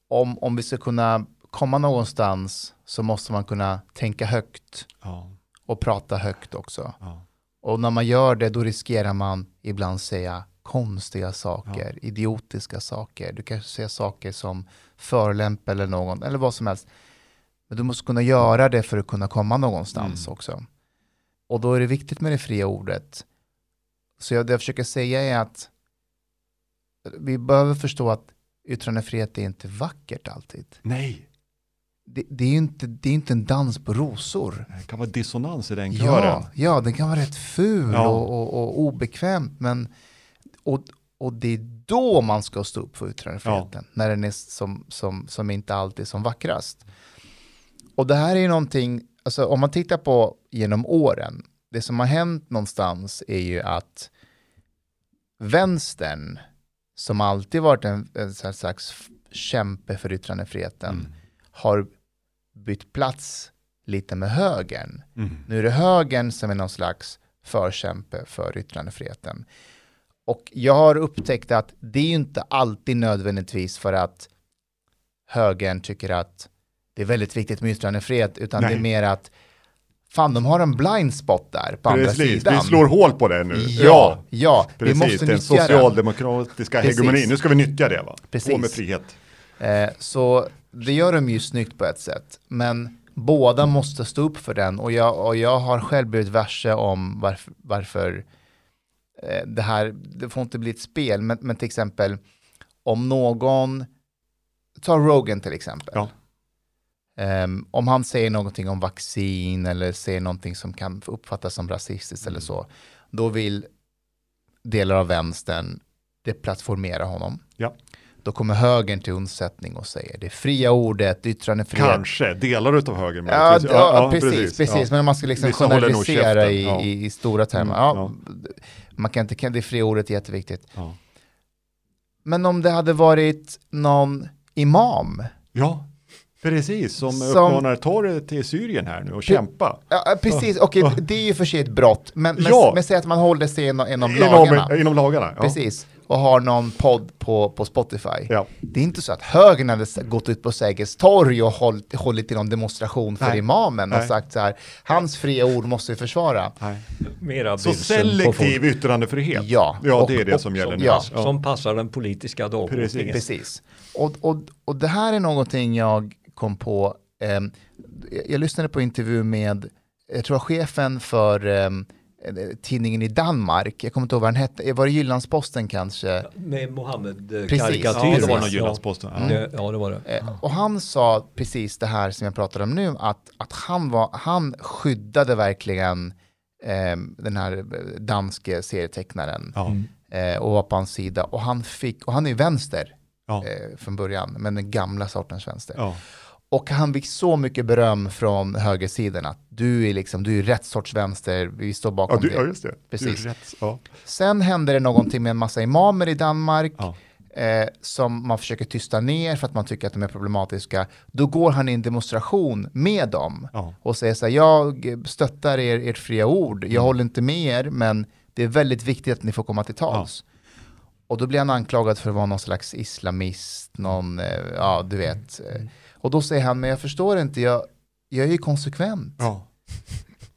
om, om vi ska kunna komma någonstans så måste man kunna tänka högt Ja, och prata högt också. ja, Och när man gör det då riskerar man ibland säga konstiga saker, idiotiska saker. Du kan säga saker som förolämpa eller någon, eller vad som helst. Men du måste kunna göra det för att kunna komma någonstans Mm. också. Och då är det viktigt med det fria ordet. Så jag, det jag försöker säga är att vi behöver förstå att yttrandefrihet är inte vackert alltid. nej, Det, det är ju inte, det är inte en dans på rosor. det kan vara dissonans i den kören. Ja, ja, den kan vara rätt ful Ja. och, och, och obekvämt. Men, och, och det är då man ska stå upp för yttrandefriheten. När den är som, som, som inte alltid är som vackrast. Och det här är ju någonting, alltså om man tittar på genom åren, det som har hänt någonstans är ju att vänstern, som alltid varit en, en slags kämpe för yttrandefriheten, Mm. har bytt plats lite med högern. Mm. Nu är det högern som är någon slags förkämpe för yttrandefriheten. Och jag har upptäckt att det är ju inte alltid nödvändigtvis för att högern tycker att det är väldigt viktigt med yttrandefrihet, utan Nej. det är mer att fan, de har en blind spot där på andra Precis, sidan. vi slår hål på det nu. Ja, ja, vi precis, måste den nyttja den. socialdemokratiska hegemonin. Nu ska vi nyttja det va? Precis. På med frihet. Eh, så det gör de ju snyggt på ett sätt. Men båda måste stå upp för den. Och jag, och jag har själv blivit varse om varför, varför eh, det här, det får inte bli ett spel. Men, men till exempel om någon, ta Rogan till exempel. Ja. Ehm, om han säger någonting om vaccin eller säger någonting som kan uppfattas som rasistiskt eller så. Då vill delar av vänstern deplattformera honom. Ja. Då kommer högern till undsättning och säger det fria ordet, yttrandefrihet. Kanske, delar utav höger Ja, möjligtvis. ja, precis, precis. Ja. Men man ska liksom Vissa generalisera i, ja. i, i stora termer. Mm, ja, Man kan inte, det fria ordet är jätteviktigt. Ja. Men om det hade varit någon imam, ja, precis. Som, Som- uppmanar ta det till Syrien här nu och kämpa. ja, ja, precis, Ja. det är ju för sig ett brott, men, men, Ja. men säg att man håller sig inom, inom lagarna. Inom, inom lagarna. Ja. Precis, och har någon podd på, på Spotify. Ja. Det är inte så att högern hade gått ut på Sergels torg och hållit, hållit i någon demonstration för Nej. imamen och Nej. sagt så här, hans fria ord måste vi försvara. Nej. Så selektiv yttrandefrihet. Ja. ja Och- det är det och- som gäller nu. ja. som passar den politiska dagordningen. Precis. Och, och, och det här är någonting jag kom på, ehm, jag, lyssnade på intervju med, jag tror chefen för eh, tidningen i Danmark, jag kommer inte ihåg vad den hette, var det Jyllandsposten kanske? Med Mohammed Precis. karikatyr. Ja, det var någon Jyllandsposten. Ja. Det, ja, det var det. Eh, och han sa precis det här som jag pratade om nu, att, att han, var, han skyddade verkligen ehm, den här danske serietecknaren Ja. eh, och var på hans sida. Och han fick, och han är ju vänster Ja. eh, från början, men den gamla sortens vänster. Ja. Och han fick så mycket beröm från högersidan att du är liksom, du är rätt sorts vänster, vi står bakom Ja, du, det. ja, just det. Precis. Rätt. Ja. Sen hände det någonting med en massa imamer i Danmark Ja. eh, som man försöker tysta ner för att man tycker att de är problematiska. Då går han i en demonstration med dem Ja. och säger så här, jag stöttar er, ert fria ord, Mm. jag håller inte med er, men det är väldigt viktigt att ni får komma till tals. Och då blir han anklagad för att vara någon slags islamist, någon, eh, ja du vet. Mm. eh. Och då säger han, men jag förstår inte, jag, jag är ju konsekvent. Ja.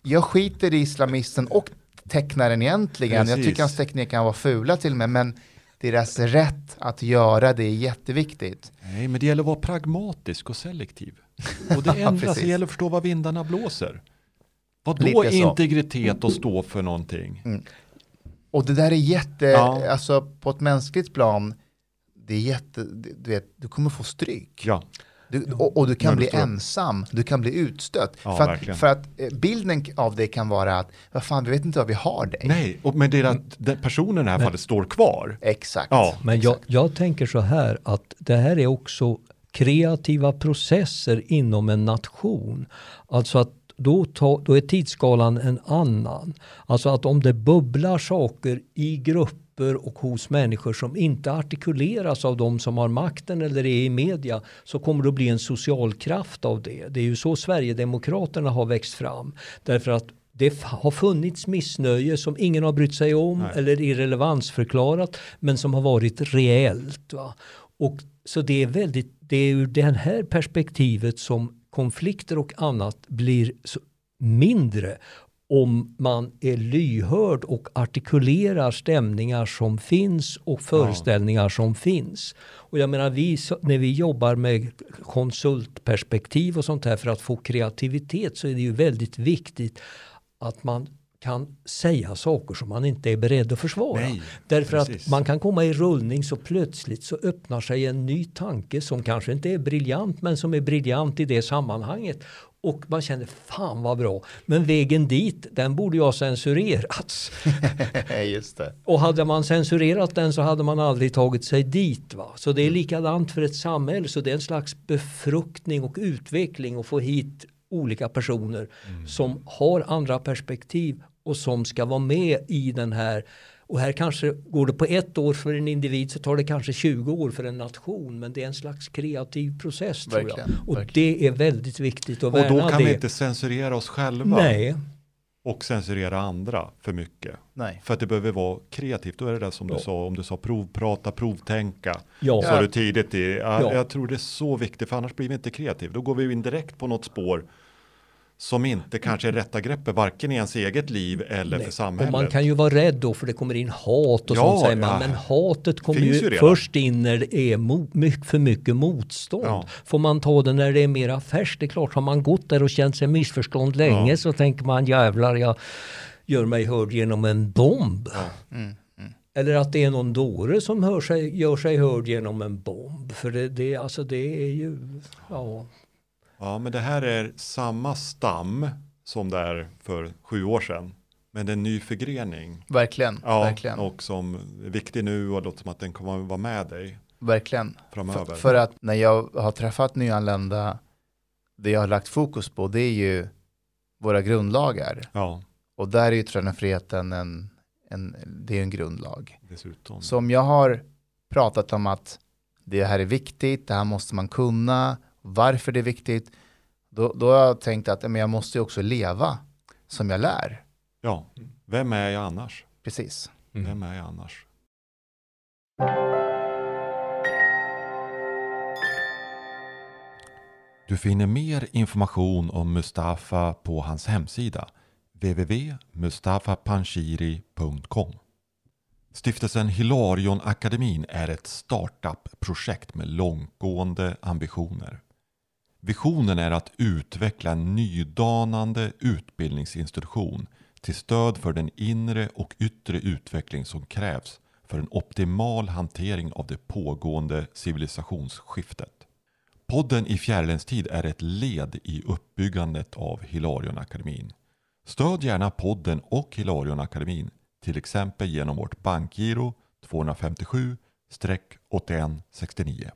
Jag skiter i islamisten och tecknaren egentligen. Jag Precis. tycker hans teckningar kan vara fula till och med, men deras rätt att göra det är jätteviktigt. Nej, men det gäller att vara pragmatisk och selektiv. Och det <laughs> ändras, det gäller att förstå vad vindarna blåser. Vad då integritet och stå för någonting? Och det där är jätte, Ja. alltså på ett mänskligt plan, det är jätte, du vet, du kommer få stryk. Ja, Du, och, och du kan Men bli ensam, du kan bli utstött. Ja, för, att, för att eh, bilden av det kan vara att, vad fan, vi vet inte vad vi har dig. nej, och, men det är att den personen i det här fallet står kvar. Exakt. Ja, Men jag, jag tänker så här att det här är också kreativa processer inom en nation. Alltså att då, ta, då är tidsskalan en annan. Alltså att om det bubblar saker i grupper och hos människor som inte artikuleras av de som har makten eller är i media så kommer det att bli en social kraft av det. Det är ju så Sverigedemokraterna har växt fram. Därför att det har funnits missnöje som ingen har brytt sig om Nej. eller irrelevansförklarat men som har varit reellt. Va? Och så det är väldigt, det är ur det här perspektivet som konflikter och annat blir mindre om man är lyhörd och artikulerar stämningar som finns och föreställningar som finns. Och jag menar, vi, när vi jobbar med konsultperspektiv och sånt här för att få kreativitet så är det ju väldigt viktigt att man kan säga saker som man inte är beredd att försvara. Nej, Därför precis. att man kan komma i rullning så plötsligt så öppnar sig en ny tanke som kanske inte är briljant men som är briljant i det sammanhanget. Och man känner fan vad bra. Men vägen dit den borde ju ha censurerats. <laughs> Just det. Och hade man censurerat den så hade man aldrig tagit sig dit. Va? Så det är likadant för ett samhälle. Så det är en slags befruktning och utveckling och få hit olika personer som har andra perspektiv och som ska vara med i den här. Och här kanske går det på ett år för en individ så tar det kanske 20 år för en nation. Men det är en slags kreativ process tror jag. Verkligen, Och verkligen. det är väldigt viktigt att Och värna då kan det. vi inte censurera oss själva Nej, och censurera andra för mycket. Nej. För att det behöver vara kreativt. Då är det där som Ja. du sa, om du sa provprata, provtänka. ja. Sa du tidigt i, ja, Ja. jag tror det är så viktigt för annars blir vi inte kreativa. Då går vi in direkt på något spår som inte kanske är rätta greppet, varken i ens eget liv eller Nej. för samhället. Och man kan ju vara rädd då för det kommer in hat och Ja, sånt säger man. ja. Men hatet kommer ju, ju först in när det är mycket, för mycket motstånd. Ja. Får man ta det när det är mera färskt. Det är klart, har man gått där och känt sig missförstånd länge så tänker man jävlar jag gör mig hörd genom en bomb. Mm. Eller att det är någon dåre som hör sig, gör sig hörd genom en bomb. För det, det, alltså det är ju, ja. Ja, men det här är samma stam som det är för sju år sedan. Men det är en ny förgrening. Verkligen. Ja, verkligen. och som är viktig nu och låter som att den kommer att vara med dig verkligen. framöver. För, för att när jag har träffat nyanlända, det jag har lagt fokus på det är ju våra grundlagar. Ja, Och där är ju yttrandefriheten en, en, det är en grundlag. dessutom. Så om jag har pratat om att det här är viktigt, det här måste man kunna, varför det är viktigt, då, då har jag tänkt att men jag måste ju också leva som jag lär. Ja, vem är jag annars? Precis. Mm. Vem är jag annars? Du finner mer information om Mustafa på hans hemsida www.mustafapanshiri.com Stiftelsen Hilarion Akademin är ett startup-projekt med långtgående ambitioner. Visionen är att utveckla en nydanande utbildningsinstitution till stöd för den inre och yttre utveckling som krävs för en optimal hantering av det pågående civilisationsskiftet. Podden i tid är ett led i uppbyggandet av Hilarionakademin. Stöd gärna podden och Hilarionakademin, till exempel genom vårt bankgiro 257-8169.